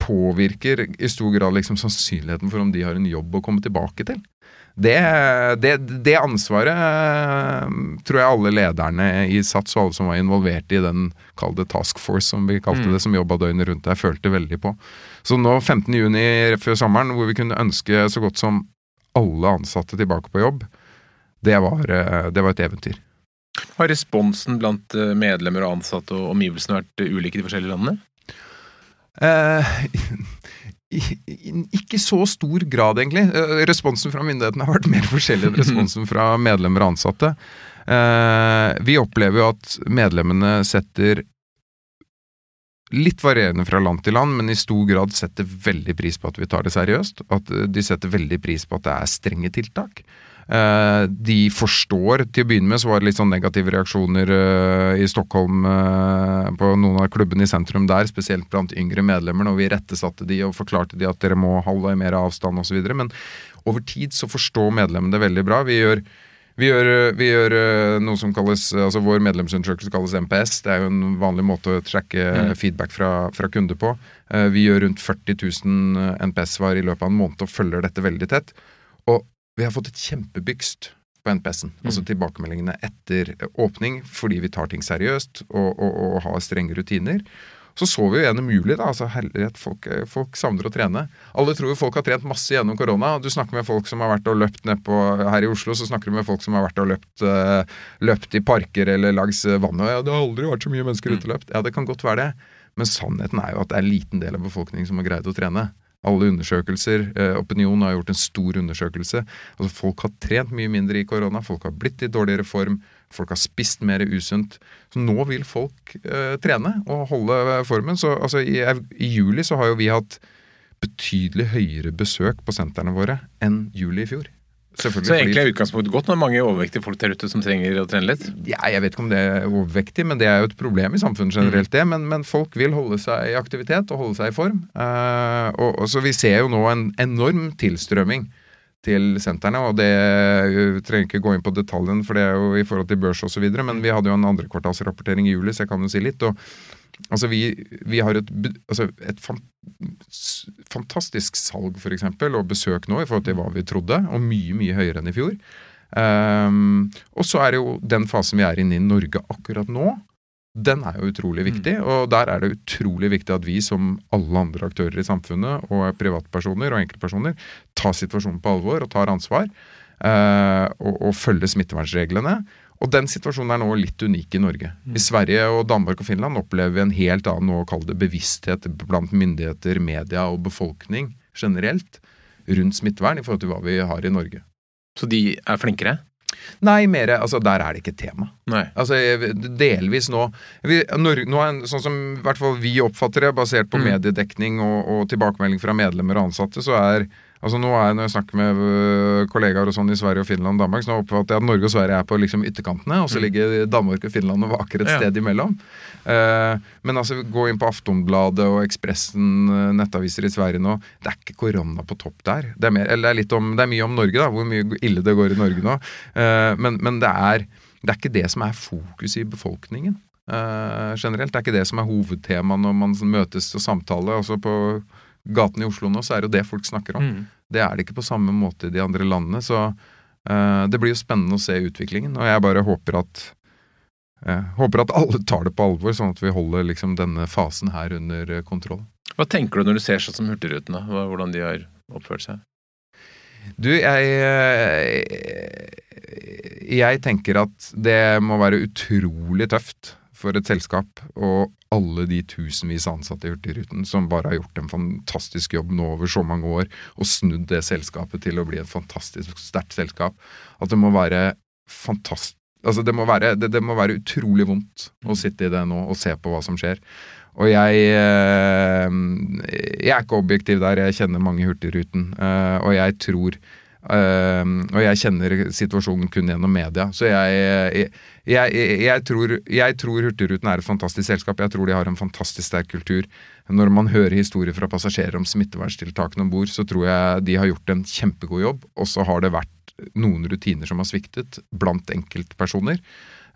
påvirker i stor grad liksom sannsynligheten for om de har en jobb å komme tilbake til. Det, det, det ansvaret eh, tror jeg alle lederne i SATS og alle som var involvert i den kall task force, som vi kalte mm. det, som jobba døgnet rundt der, følte veldig på. Så nå 15.6 før sommeren, hvor vi kunne ønske så godt som alle ansatte tilbake på jobb, det var, eh, det var et eventyr. Har responsen blant eh, medlemmer og ansatte og omgivelsene vært ulike i de forskjellige landene? Eh, ikke så stor grad, egentlig. Eh, responsen fra myndighetene har vært mer forskjellig enn responsen fra medlemmer og ansatte. Eh, vi opplever jo at medlemmene setter Litt varierende fra land til land, men i stor grad setter veldig pris på at vi tar det seriøst. At de setter veldig pris på at det er strenge tiltak. Eh, de forstår Til å begynne med så var det litt sånn negative reaksjoner eh, i Stockholm eh, på noen av klubbene i sentrum der, spesielt blant yngre medlemmer, når vi rettesatte de og forklarte de at dere må holde mer avstand osv. Men over tid så forstår medlemmene det veldig bra. Vi gjør Vi gjør, vi gjør noe som kalles altså Vår medlemsundersøkelse kalles MPS. Det er jo en vanlig måte å tracke Mm. feedback fra, fra kunder på. Vi gjør rundt 40 000 NPS-svar i løpet av en måned og følger dette veldig tett. Vi har fått et kjempebygst på NPS-en, altså Mm. tilbakemeldingene etter åpning, fordi vi tar ting seriøst og, og, og har strenge rutiner. Så så vi jo gjennom juli, da. altså herlighet, folk, folk savner å trene. Alle tror jo folk har trent masse gjennom korona. Du snakker med folk som har vært og løpt ned på her i Oslo, så snakker du med folk som har vært og løpt, eh, løpt i parker eller langs vannet. Ja, det har aldri vært så mye mennesker ute og løpt. Ja, det kan godt være det. Men sannheten er jo at det er en liten del av befolkningen som har greid å trene. Alle undersøkelser, eh, Opinion har gjort en stor undersøkelse. Altså Folk har trent mye mindre i korona, folk har blitt i dårligere form, folk har spist mer usunt. Så nå vil folk eh, trene og holde formen. Så altså, i, i juli så har jo vi hatt betydelig høyere besøk på sentrene våre enn juli i fjor. Selvfølgelig Så egentlig er utgangspunktet godt når mange overvektige folk der ute som trenger å trene litt. ja, jeg vet ikke om det er overvektig, men det er jo et problem i samfunnet generelt, det. Men, men folk vil holde seg i aktivitet og holde seg i form. Uh, og, og Så vi ser jo nå en enorm tilstrømming til sentrene, og det jeg trenger ikke gå inn på detaljene, for det er jo i forhold til børs osv., men vi hadde jo en andrekvartalsrapportering i juli, så jeg kan jo si litt. og Altså vi, vi har et, altså et fan, fantastisk salg for eksempel, og besøk nå i forhold til hva vi trodde, og mye, mye høyere enn i fjor. Um, og så er det jo den fasen vi er inne i Norge akkurat nå, den er jo utrolig viktig. Og der er det utrolig viktig at vi som alle andre aktører i samfunnet, og privatpersoner og enkeltpersoner, tar situasjonen på alvor og tar ansvar. Uh, og, og følger smittevernreglene. Og den situasjonen er nå litt unik i Norge. I Sverige og Danmark og Finland opplever vi en helt annen å kalle det bevissthet blant myndigheter, media og befolkning generelt rundt smittevern i forhold til hva vi har i Norge. Så de er flinkere? Nei, mer, altså der er det ikke tema. Nei. Altså delvis nå vi, Norge, nå er, Sånn som i hvert fall vi oppfatter det, basert på Mm. mediedekning og, og tilbakemelding fra medlemmer og ansatte, så er Altså nå er, Når jeg snakker med øh, kollegaer og sånn i Sverige og Finland og Danmark, så nå oppfatter jeg at Norge og Sverige er på liksom ytterkantene, og så Mm. ligger Danmark og Finland og vaker et Ja. sted imellom. Eh, men altså, gå inn på Aftonbladet og Ekspressen, eh, nettaviser i Sverige nå. Det er ikke korona på topp der. Det er, mer, eller det er, om, det er mye om Norge, da, hvor mye ille det går i Norge nå. Eh, men men det, er, det er ikke det som er fokus i befolkningen. Uh, generelt. Det er ikke det som er hovedtema når man møtes og samtaler. Altså på gaten i Oslo nå, så er det jo det folk snakker om. Mm. Det er det ikke på samme måte i de andre landene. Så uh, det blir jo spennende å se utviklingen. Og jeg bare håper at uh, håper at alle tar det på alvor, sånn at vi holder liksom denne fasen her under eh, kontroll. Hva tenker du når du ser sånn som Hurtigruten, da? Hvordan de har oppført seg? Du, jeg Jeg tenker at det må være utrolig tøft for et selskap og alle de tusenvis av ansatte i Hurtigruten som bare har gjort en fantastisk jobb nå over så mange år og snudd det selskapet til å bli et fantastisk sterkt selskap. At det må være fantastisk Altså det må, være, det, det må være utrolig vondt å sitte i det nå og se på hva som skjer. Og jeg eh, Jeg er ikke objektiv der, jeg kjenner mange Hurtigruten. eh, og jeg tror eh, Og jeg kjenner situasjonen kun gjennom media. Så jeg, jeg, jeg, tror, jeg tror Hurtigruten er et fantastisk selskap. Jeg tror de har en fantastisk sterk kultur. Når man hører historier fra passasjerer om smitteverntiltakene om bord, så tror jeg de har gjort en kjempegod jobb. Og så har det vært noen rutiner som har sviktet blant enkeltpersoner.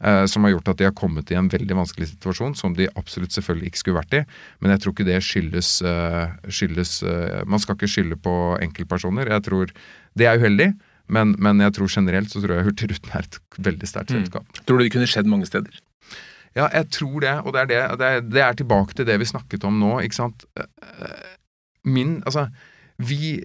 Eh, som har gjort at de har kommet i en veldig vanskelig situasjon, som de absolutt selvfølgelig ikke skulle vært i. Men jeg tror ikke det skyldes, eh, skyldes eh, Man skal ikke skylde på enkeltpersoner. Jeg tror Det er uheldig, men, men jeg tror generelt så tror jeg Hurtigruten er et veldig sterkt Mm. selskap. Tror du det kunne skjedd mange steder? Ja, jeg tror det, og det er, det, det, er, det er tilbake til det vi snakket om nå, ikke sant. Min Altså, vi,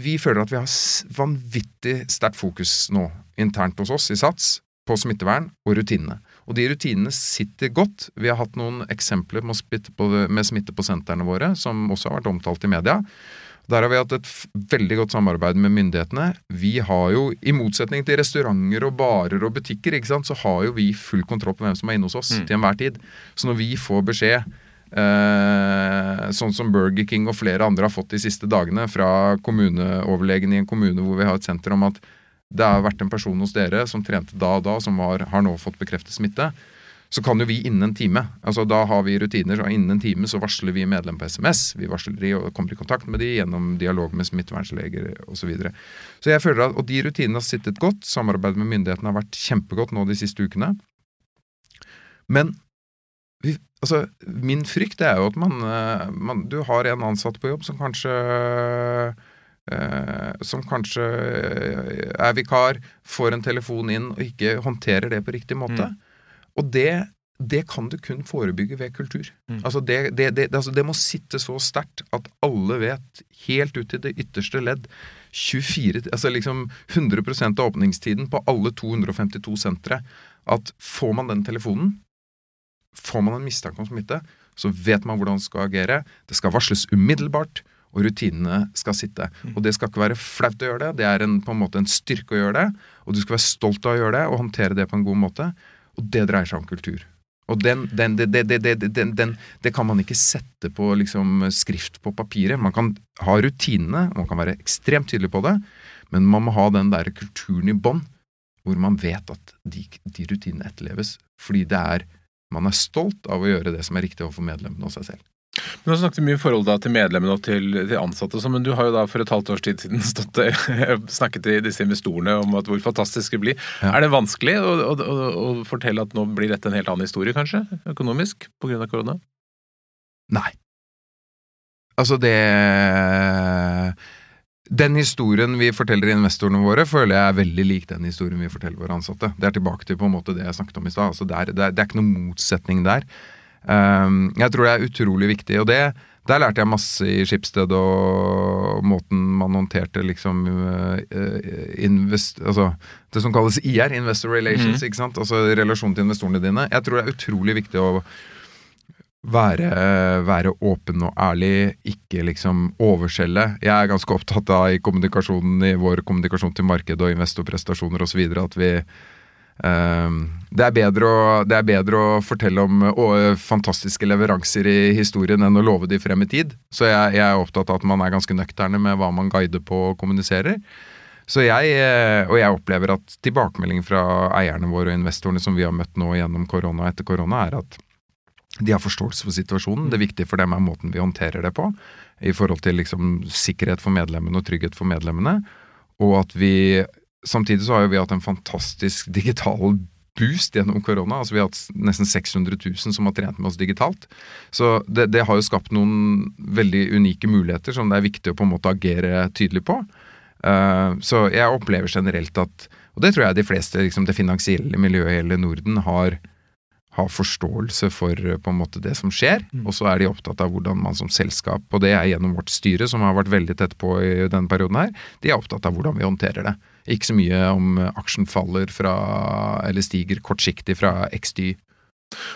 vi føler at vi har vanvittig sterkt fokus nå internt hos oss i SATS på smittevern og rutinene. Og de rutinene sitter godt. Vi har hatt noen eksempler med, smitte på, med smitte på sentrene våre, som også har vært omtalt i media. Der har vi hatt et veldig godt samarbeid med myndighetene. Vi har jo, i motsetning til restauranter og barer og butikker, ikke sant, så har jo vi full kontroll på hvem som er inne hos oss Mm. til enhver tid. Så når vi får beskjed, eh, sånn som Burger King og flere andre har fått de siste dagene fra kommuneoverlegen i en kommune hvor vi har et senter om at det har vært en person hos dere som trente da og da, som var, har nå fått bekreftet smitte, så kan jo vi innen en time altså Da har vi rutiner. så Innen en time så varsler vi medlem på SMS. Vi varsler de og kommer i kontakt med de gjennom dialog med smittevernleger osv. Så, videre. så jeg føler at, Og de rutinene har sittet godt. Samarbeidet med myndighetene har vært kjempegodt nå de siste ukene. Men vi, altså, min frykt er jo at man, eh, man, Du har en ansatt på jobb som kanskje som kanskje er vikar, får en telefon inn og ikke håndterer det på riktig måte. Mm. Og det, det kan du kun forebygge ved kultur. Mm. Altså det, det, altså det, må sitte så sterkt at alle vet, helt ut til det ytterste ledd 24, altså liksom 100% av åpningstiden på alle 252 sentre, at får man den telefonen, får man en mistanke om smitte, så vet man hvordan man skal agere. Det skal varsles umiddelbart og rutinene skal sitte. Mm. Og det skal ikke være flaut å gjøre det, det er en, på en måte en styrke å gjøre det. Og du skal være stolt av å gjøre det og håndtere det på en god måte. Og det dreier seg om kultur. Og den, den, det, det, det, kan man ikke sette på liksom, skrift på papiret. Man kan ha rutinene, man kan være ekstremt tydelig på det, men man må ha den der kulturen i bånn, hvor man vet at de, de rutinene etterleves. Fordi det er man er stolt av å gjøre det som er riktig overfor medlemmene og seg selv. Men har snakket mye i forhold da, til medlemmene og til, til ansatte, så, men du har jo da for et halvt års tid siden stått, snakket til disse investorene om at hvor fantastisk det blir. Ja. Er det vanskelig å, å, å, å, fortelle at nå blir dette en helt annen historie, kanskje, økonomisk, pga. korona? Nei. Altså, det Den historien vi forteller investorene våre, føler jeg er veldig lik den historien vi forteller våre ansatte. Det er tilbake til på en måte det jeg snakket om i stad. Altså, det, det, det, er ikke noen motsetning der. Um, jeg tror det er utrolig viktig, og det, der lærte jeg masse i Skipsted og måten man håndterte liksom uh, invest, altså Det som kalles IR, Investor Relations, mm. ikke sant? altså relasjonen til investorene dine. Jeg tror det er utrolig viktig å være, være, åpen og ærlig, ikke liksom overselge. Jeg er ganske opptatt av i kommunikasjonen, i vår kommunikasjon til marked og investorprestasjoner osv. at vi Ehm, det er, bedre å, er bedre å fortelle om å, fantastiske leveranser i historien enn å love de frem i tid. Så jeg, jeg, er opptatt av at man er ganske nøkterne med hva man guider på og kommuniserer. Så jeg, eh, og jeg opplever at tilbakemeldingen fra eierne våre og investorene som vi har møtt nå gjennom korona og etter korona, er at de har forståelse for situasjonen. Det viktige for dem er måten vi håndterer det på. I forhold til liksom sikkerhet for medlemmene og trygghet for medlemmene. Og at vi Samtidig så har jo vi hatt en fantastisk digital boost gjennom korona. Altså Vi har hatt nesten 600 000 som har trent med oss digitalt. Så det, det, har jo skapt noen veldig unike muligheter som det er viktig å på en måte agere tydelig på. Uh, så jeg opplever generelt at, og det tror jeg de fleste, liksom det finansielle miljøet i hele Norden har, har forståelse for på en måte det som skjer. Mm. Og så er de opptatt av hvordan man som selskap, og det er gjennom vårt styre, som har vært veldig tett på i denne perioden her, de er opptatt av hvordan vi håndterer det. Ikke så mye om aksjen faller fra, eller stiger kortsiktig fra XD.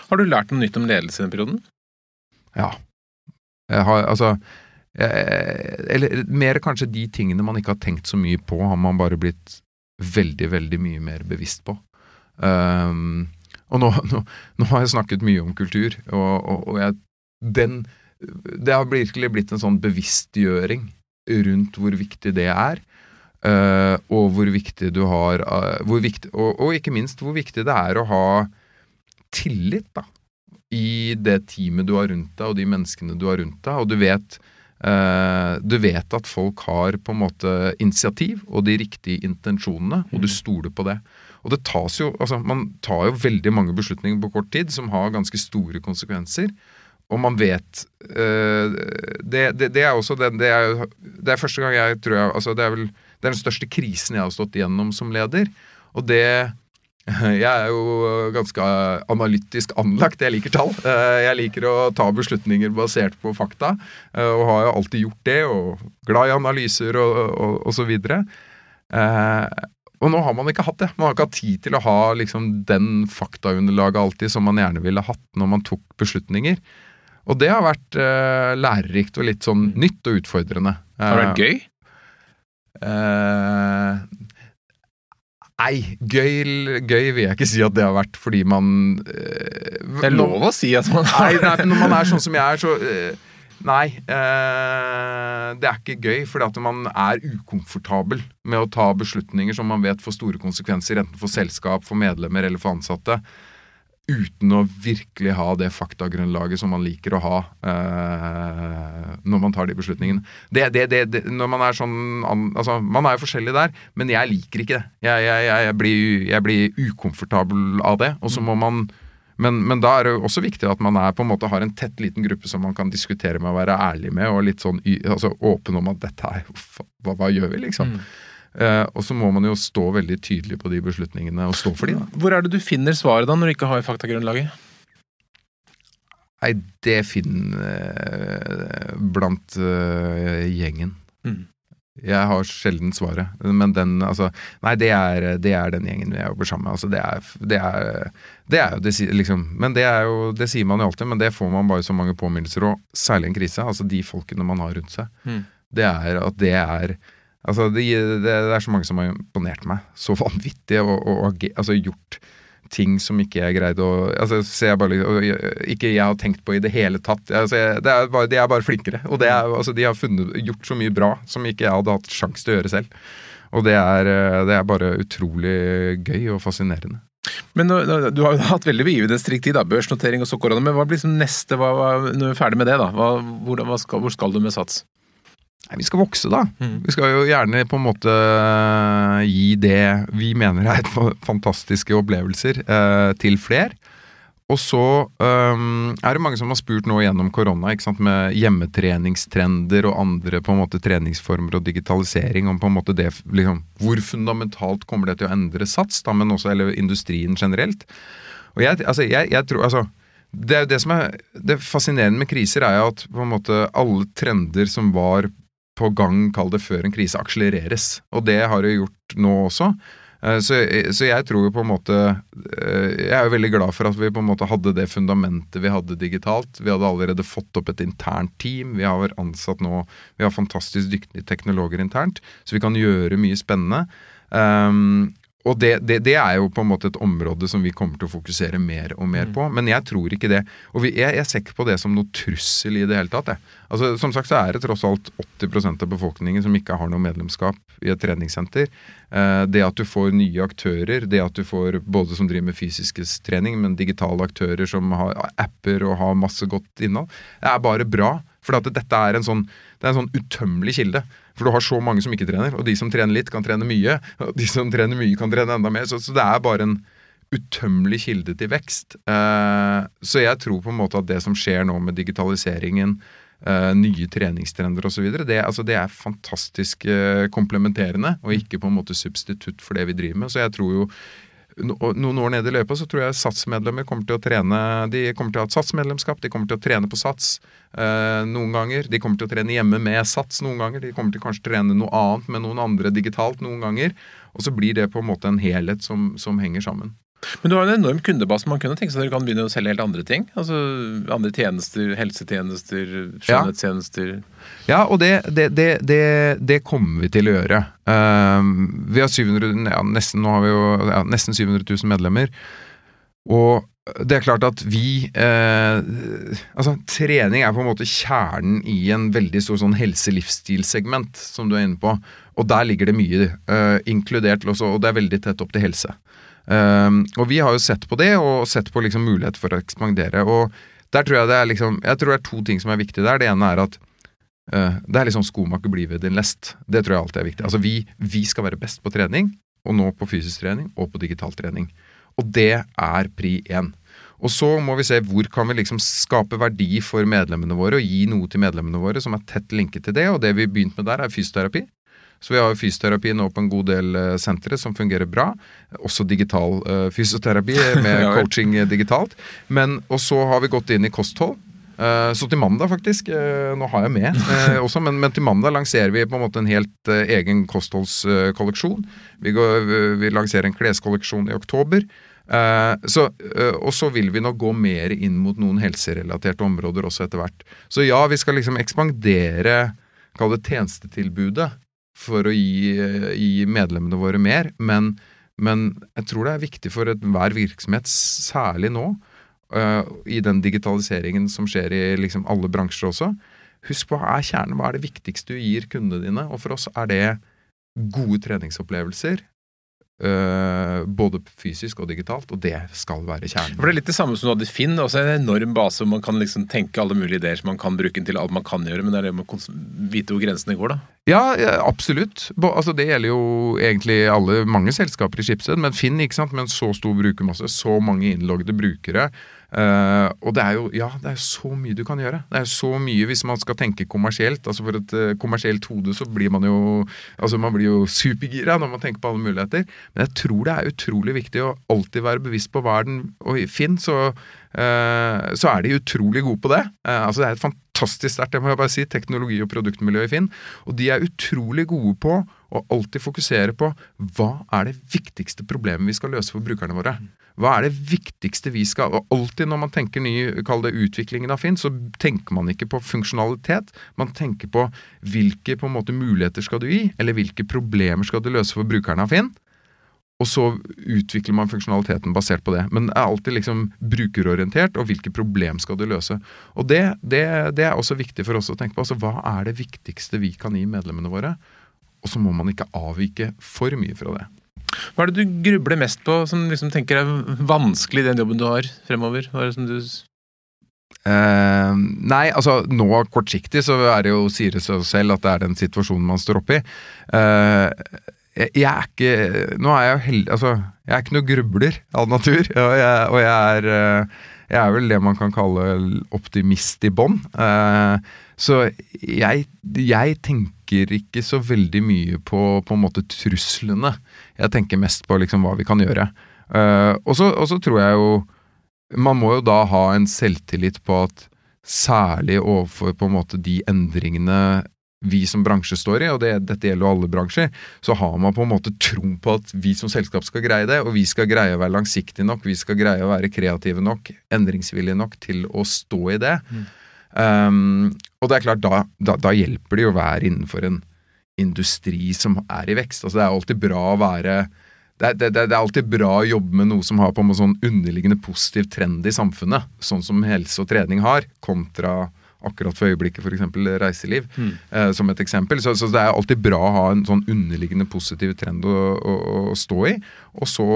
Har du lært noe nytt om ledelse i den perioden? Ja. Jeg har, altså jeg, Eller mer kanskje de tingene man ikke har tenkt så mye på, har man bare blitt veldig, veldig mye mer bevisst på. Um, og nå, nå, nå, har jeg snakket mye om kultur, og, og, og jeg, den Det har virkelig blitt en sånn bevisstgjøring rundt hvor viktig det er. Uh, og hvor viktig du har uh, hvor viktig, og, og, ikke minst hvor viktig det er å ha tillit da, i det teamet du har rundt deg, og de menneskene du har rundt deg. Og du vet, uh, du vet at folk har på en måte initiativ og de riktige intensjonene, og du mm. stoler på det. Og det tas jo, altså Man tar jo veldig mange beslutninger på kort tid som har ganske store konsekvenser. Og man vet det, det, det, er også det, det er, det er første gang jeg tror jeg altså Det er vel det er den største krisen jeg har stått igjennom som leder. Og det Jeg er jo ganske analytisk anlagt. Jeg liker tall. Eh, jeg liker å ta beslutninger basert på fakta, eh, og har jo alltid gjort det. Og glad i analyser og, og, og så videre. Eh, og nå har man ikke hatt det. Man har ikke hatt tid til å ha liksom, den faktaunderlaget alltid som man gjerne ville hatt når man tok beslutninger. Og det har vært lærerikt og litt sånn nytt og utfordrende. Har det vært gøy? Uh, Nei, gøy, gøy, vil jeg ikke si at det har vært fordi man uh, Det er lov å si at man har Nei, når man er sånn som jeg er, så uh, Nei. Uh, det er ikke gøy, fordi at man er ukomfortabel med å ta beslutninger som man vet får store konsekvenser, enten for selskap, for medlemmer eller for ansatte. Uten å virkelig ha det faktagrunnlaget som man liker å ha eh, når man tar de beslutningene. Det, det, det, når Man er sånn, altså man er jo forskjellig der, men jeg liker ikke det. Jeg, jeg, jeg, blir, jeg blir ukomfortabel av det. Og så må man men, men, da er det også viktig at man er, på en måte har en tett liten gruppe som man kan diskutere med og være ærlig med, og litt sånn altså, åpen om at dette er hva, hva gjør vi, liksom? Mm. Uh, og så må man jo stå veldig tydelig på de beslutningene og stå for de. Hvor er det du finner svaret da, når du ikke har faktagrunnlaget? Nei, det finner uh, blant uh, gjengen. Mm. Jeg har sjelden svaret. Men den, altså Nei, det er, det er den gjengen vi jobber sammen med. Altså, det er, det er, det er jo det, liksom Men det er jo Det sier man jo alltid, men det får man bare så mange påminnelser, og særlig en krise. Altså de folkene man har rundt seg. Mm. Det er at det er Altså, det, det, er så mange som har imponert meg så vanvittig og, og, altså, gjort ting som ikke jeg greide å altså, jeg bare, Ikke jeg har tenkt på i det hele tatt. Altså, jeg, det er bare, de er bare flinkere. Og er, altså, de har funnet, gjort så mye bra som ikke jeg hadde hatt sjanse til å gjøre selv. Og det er, det er bare utrolig gøy og fascinerende. Men Du har jo hatt veldig begivende strikt tid, da, børsnotering og så korona. Men hva blir liksom neste, hva, hva, når du er ferdig med det? da? Hva, hvor, skal, hvor skal du med Sats? Nei, Vi skal vokse, da. Mm. Vi skal jo gjerne på en måte eh, gi det vi mener er fantastiske opplevelser, eh, til fler. Og så um, er det mange som har spurt nå gjennom korona ikke sant, med hjemmetreningstrender og andre på en måte treningsformer og digitalisering om på en måte det, liksom, Hvor fundamentalt kommer det til å endre Sats, da, men også eller industrien generelt? Og jeg, altså, jeg, jeg tror, altså, det, det som er det fascinerende med kriser, er jo at på en måte alle trender som var på gang, kall det før en krise, akselereres. Og det har det gjort nå også. Eh, så, så, jeg tror jo på en måte eh, Jeg er jo veldig glad for at vi på en måte hadde det fundamentet vi hadde digitalt. Vi hadde allerede fått opp et internt team. Vi har ansatt nå Vi har fantastisk dyktige teknologer internt, så vi kan gjøre mye spennende. Um, og det, det, det, er jo på en måte et område som vi kommer til å fokusere mer og mer mm. på. Men jeg tror ikke det. Og vi, jeg, jeg, ser ikke på det som noe trussel i det hele tatt. Jeg. Altså, som sagt så er det tross alt 80% av befolkningen som ikke har noe medlemskap i et treningssenter. Eh, det at du får nye aktører, det at du får både som driver med fysisk trening, men digitale aktører som har apper og har masse godt innhold, det er bare bra. For dette er en sånn, det er en sånn utømmelig kilde. For du har så mange som ikke trener, og de som trener litt, kan trene mye. Og de som trener mye, kan trene enda mer. Så, så det er bare en utømmelig kilde til vekst. Uh, så jeg tror på en måte at det som skjer nå med digitaliseringen, uh, nye treningstrender osv., det, altså det er fantastisk uh, komplementerende, og ikke på en måte substitutt for det vi driver med. Så jeg tror jo noen år nede i løypa så tror jeg SATS-medlemmer kommer til å trene De kommer til å ha et SATS-medlemskap, de kommer til å trene på SATS eh, noen ganger. De kommer til å trene hjemme med SATS noen ganger. De kommer til kanskje å trene noe annet med noen andre digitalt noen ganger. Og så blir det på en måte en helhet som, som henger sammen. Men du har en enorm kundebase. Man kunne tenke seg at dere kan begynne å selge helt andre ting? Altså andre tjenester, helsetjenester, skjønnhetstjenester? Ja, ja og det, det, det, det, kommer vi til å gjøre. Uh, vi har 700, ja, nesten, har vi jo ja, nesten 700 000 medlemmer. Og det er klart at vi eh, Altså, trening er på en måte kjernen i en veldig stor sånn helse-livsstilsegment, som du er inne på. Og der ligger det mye, eh, inkludert også, og det er veldig tett opp til helse. Eh, og vi har jo sett på det, og sett på liksom mulighet for å ekspandere. Og der tror jeg det er liksom Jeg tror det er to ting som er viktig der. Det ene er at det er liksom skomaker blir ved din lest. Det tror jeg alltid er viktig. Altså vi, vi skal være best på trening, og nå på fysisk trening og på digital trening. Og det er pri én. Og så må vi se hvor kan vi liksom skape verdi for medlemmene våre, og gi noe til medlemmene våre som er tett linket til det. Og det vi begynte med der, er fysioterapi. Så vi har fysioterapi nå på en god del uh, sentre som fungerer bra. Også digital uh, fysioterapi med coaching digitalt. Men, og så har vi gått inn i kosthold. Uh, så til mandag, faktisk. Uh, nå har jeg med uh, også, men, men, til mandag lanserer vi på en måte en helt egen kostholdskolleksjon. Vi, vi, lanserer en kleskolleksjon i oktober. så, og så vil vi nå gå mer inn mot noen helserelaterte områder også etter hvert. Så ja, vi skal liksom ekspandere, kall det tjenestetilbudet for å gi, gi medlemmene våre mer. Men, men, jeg tror det er viktig for enhver virksomhet, særlig nå, i den digitaliseringen som skjer i liksom alle bransjer også. Husk hva er kjernen, hva er det viktigste du gir kundene dine? Og for oss er det gode treningsopplevelser, øh, både fysisk og digitalt, og det skal være kjernen. For det er litt det samme som du hadde i Finn. Også en enorm base hvor man kan liksom tenke alle mulige ideer som man kan bruke den til alt man kan gjøre, men det er det med å vite hvor grensene går, da. Ja, absolutt. Altså, det gjelder jo egentlig alle, mange selskaper i Schibsted, men Finn ikke sant, med en så stor brukermasse, så mange innloggede brukere. Eh, og det er jo ja, det er så mye du kan gjøre. Det er så mye hvis man skal tenke kommersielt. altså For et uh, kommersielt hode så blir man jo altså man blir jo supergira når man tenker på alle muligheter. Men jeg tror det er utrolig viktig å alltid være bevisst på hva er den Og Finn så, uh, så er de utrolig gode på det. Altså Det er et fantastisk sterkt, si, teknologi- og produktmiljø i Finn. Og de er utrolig gode på å alltid fokusere på hva er det viktigste problemet vi skal løse for brukerne våre. Hva er det viktigste vi skal Og alltid når man tenker ny, kall det utviklingen av Finn, så tenker man ikke på funksjonalitet. Man tenker på hvilke på en måte muligheter skal du gi, eller hvilke problemer skal du løse for brukerne av Finn. Og så utvikler man funksjonaliteten basert på det. Men det er alltid liksom brukerorientert, og hvilke problem skal du løse. Og det, det, det er også viktig for oss å tenke på. Altså, hva er det viktigste vi kan gi medlemmene våre? Og så må man ikke avvike for mye fra det. Hva er det du grubler mest på, som liksom tenker er vanskelig i den jobben du har fremover? Hva er det som du Uh, nei, altså nå kortsiktig så er det jo, sier det seg selv at det er den situasjonen man står oppe i. Eh, jeg, jeg er ikke Nå er jeg jo heldig Altså, jeg er ikke noe grubler av natur, og jeg, og jeg er eh, jeg er vel det man kan kalle optimist i bånn. Eh, så jeg, jeg tenker ikke så veldig mye på på en måte truslene. Jeg tenker mest på liksom hva vi kan gjøre. Uh, og så tror jeg jo Man må jo da ha en selvtillit på at særlig overfor på en måte de endringene vi som bransje står i, og det, dette gjelder jo alle bransjer, så har man på en måte tro på at vi som selskap skal greie det, og vi skal greie å være langsiktige nok, vi skal greie å være kreative nok, endringsvillige nok til å stå i det. Um, og det er klart, da, da, da hjelper det jo å være innenfor en industri som er i vekst. Altså Det er alltid bra å være det er, det, det er alltid bra å jobbe med noe som har på en sånn underliggende positiv trend i samfunnet, sånn som helse og trening har, kontra akkurat for øyeblikket f.eks. reiseliv, eh, som et eksempel. Så, så det er alltid bra å ha en sånn underliggende positiv trend å, å, å stå i, og så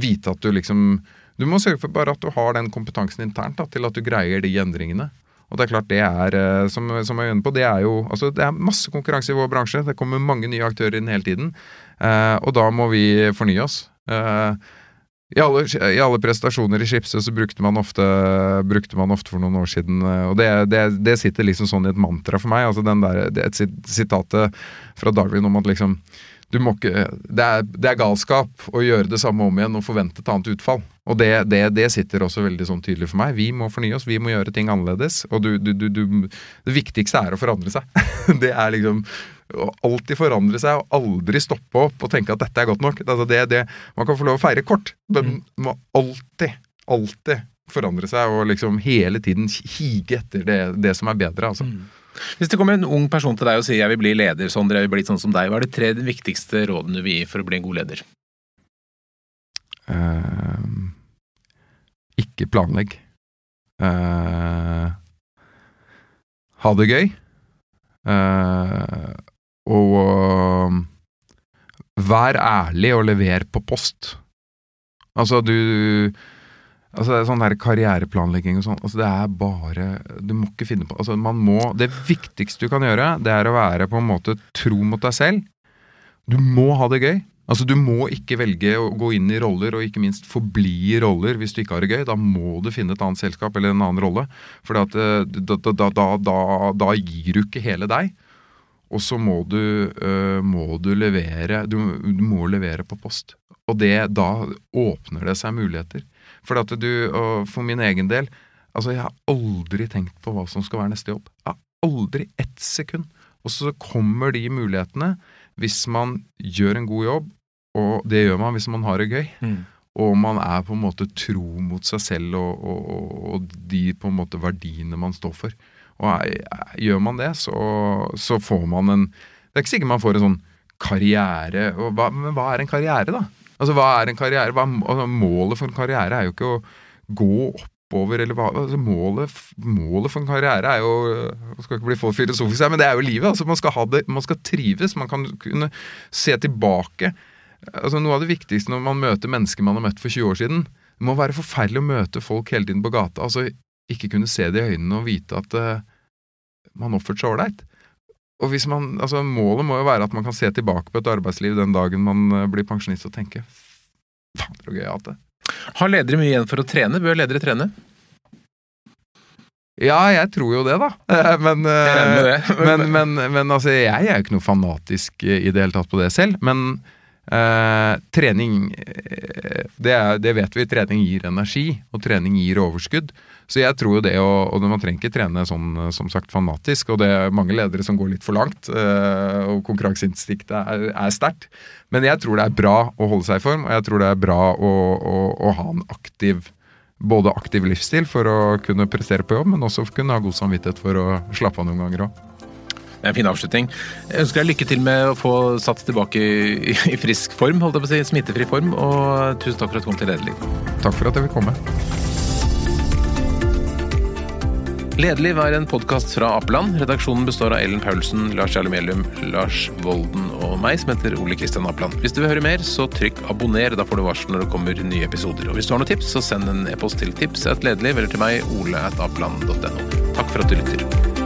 vite at du liksom Du må sørge for bare at du har den kompetansen internt da, til at du greier de endringene. Og det er klart det er, eh, som, som jeg er på, det er jo altså det er masse konkurranse i vår bransje. Det kommer mange nye aktører inn hele tiden. Eh, og da må vi fornye oss. Eh, i alle, I alle prestasjoner i Schibsted så brukte man, ofte, brukte man ofte for noen år siden eh, Og det, det, det sitter liksom sånn i et mantra for meg. altså den der, det, Et sit- sitatet fra Darwin om at liksom ikke, det, er, det er galskap å gjøre det samme om igjen og forvente et annet utfall. Og det, det, det sitter også veldig sånn tydelig for meg. Vi må fornye oss, vi må gjøre ting annerledes. Og du, du, du, det viktigste er å forandre seg. det er liksom å alltid forandre seg og aldri stoppe opp og tenke at dette er godt nok. Altså det, det, man kan få lov å feire kort, men man må alltid, alltid forandre seg og liksom hele tiden hige etter det, det som er bedre. altså. Hvis det kommer en ung person til deg og sier 'jeg vil bli leder', Sondre, jeg vil bli sånn som deg, hva er de tre viktigste rådene du vil gi for å bli en god leder? Uh, ikke planlegg. Uh, ha det gøy. Uh, og vær ærlig og lever på post. Altså, du Altså, det er sånn der karriereplanlegging og sånn, altså det er bare Du må ikke finne på Altså, man må Det viktigste du kan gjøre, det er å være på en måte tro mot deg selv. Du må ha det gøy. Altså, Du må ikke velge å gå inn i roller, og ikke minst forbli i roller hvis du ikke har det gøy. Da må du finne et annet selskap eller en annen rolle. For eh, da, da, da, da, gir du ikke hele deg. Og så må du, øh, må du levere du, du må levere på post. Og det, da åpner det seg muligheter. For at du, og for min egen del Altså, jeg har aldri tenkt på hva som skal være neste jobb. Jeg har aldri ett sekund. Og så kommer de mulighetene hvis man gjør en god jobb, og det gjør man hvis man har det gøy. Og man er på en måte tro mot seg selv og, og, og de på en måte verdiene man står for. Og er, gjør man det, så, så får man en Det er ikke sikkert man får en sånn karriere hva, Men hva er en karriere, da? Altså, hva er en karriere? Hva, altså, målet for en karriere er jo ikke å gå oppover, eller hva altså, målet, målet for en karriere er jo Man skal ikke bli for filosofisk her, men det er jo livet. Altså, man skal ha det, man skal trives. Man kan kunne se tilbake altså Noe av det viktigste når man møter mennesker man har møtt for 20 år siden Det må være forferdelig å møte folk hele tiden på gata. altså Ikke kunne se det i øynene og vite at uh, man oppførte seg ålreit. Og hvis man, altså Målet må jo være at man kan se tilbake på et arbeidsliv den dagen man uh, blir pensjonist og tenke faen så gøy jeg har hatt det. Har ledere mye igjen for å trene? Bør ledere trene? Ja, jeg tror jo det, da. Men, det. men, men, men altså, jeg er jo ikke noe fanatisk i det hele tatt på det selv. Men eh, trening det, er, det, vet vi, trening gir energi, og trening gir overskudd. Så jeg tror jo det, og, og man trenger ikke trene sånn som sagt fanatisk. Og det er mange ledere som går litt for langt, eh, og konkurranseinstinktet er, er sterkt. Men jeg tror det er bra å holde seg i form, og jeg tror det er bra å, å, å ha en aktiv både aktiv livsstil for å kunne prestere på jobb, men også kunne ha god samvittighet for å slappe av noen ganger òg. Det er en fin avslutning. Jeg ønsker deg lykke til med å få satt tilbake i, i frisk form, holdt jeg på å si, smittefri form, og tusen takk for at du kom til Lederliv. Takk for at jeg vil komme. Lederliv er en podkast fra Apeland. Redaksjonen består av Ellen Paulsen, Lars Jarle Melum, Lars Volden og meg, som heter Ole Kristian Apeland. Hvis du vil høre mer, så trykk abonner. Da får du varsel når det kommer nye episoder. Og hvis du har noen tips, så send en e-post til tips at lederliv eller til meg, ole at apeland.no. Takk for at du lytter.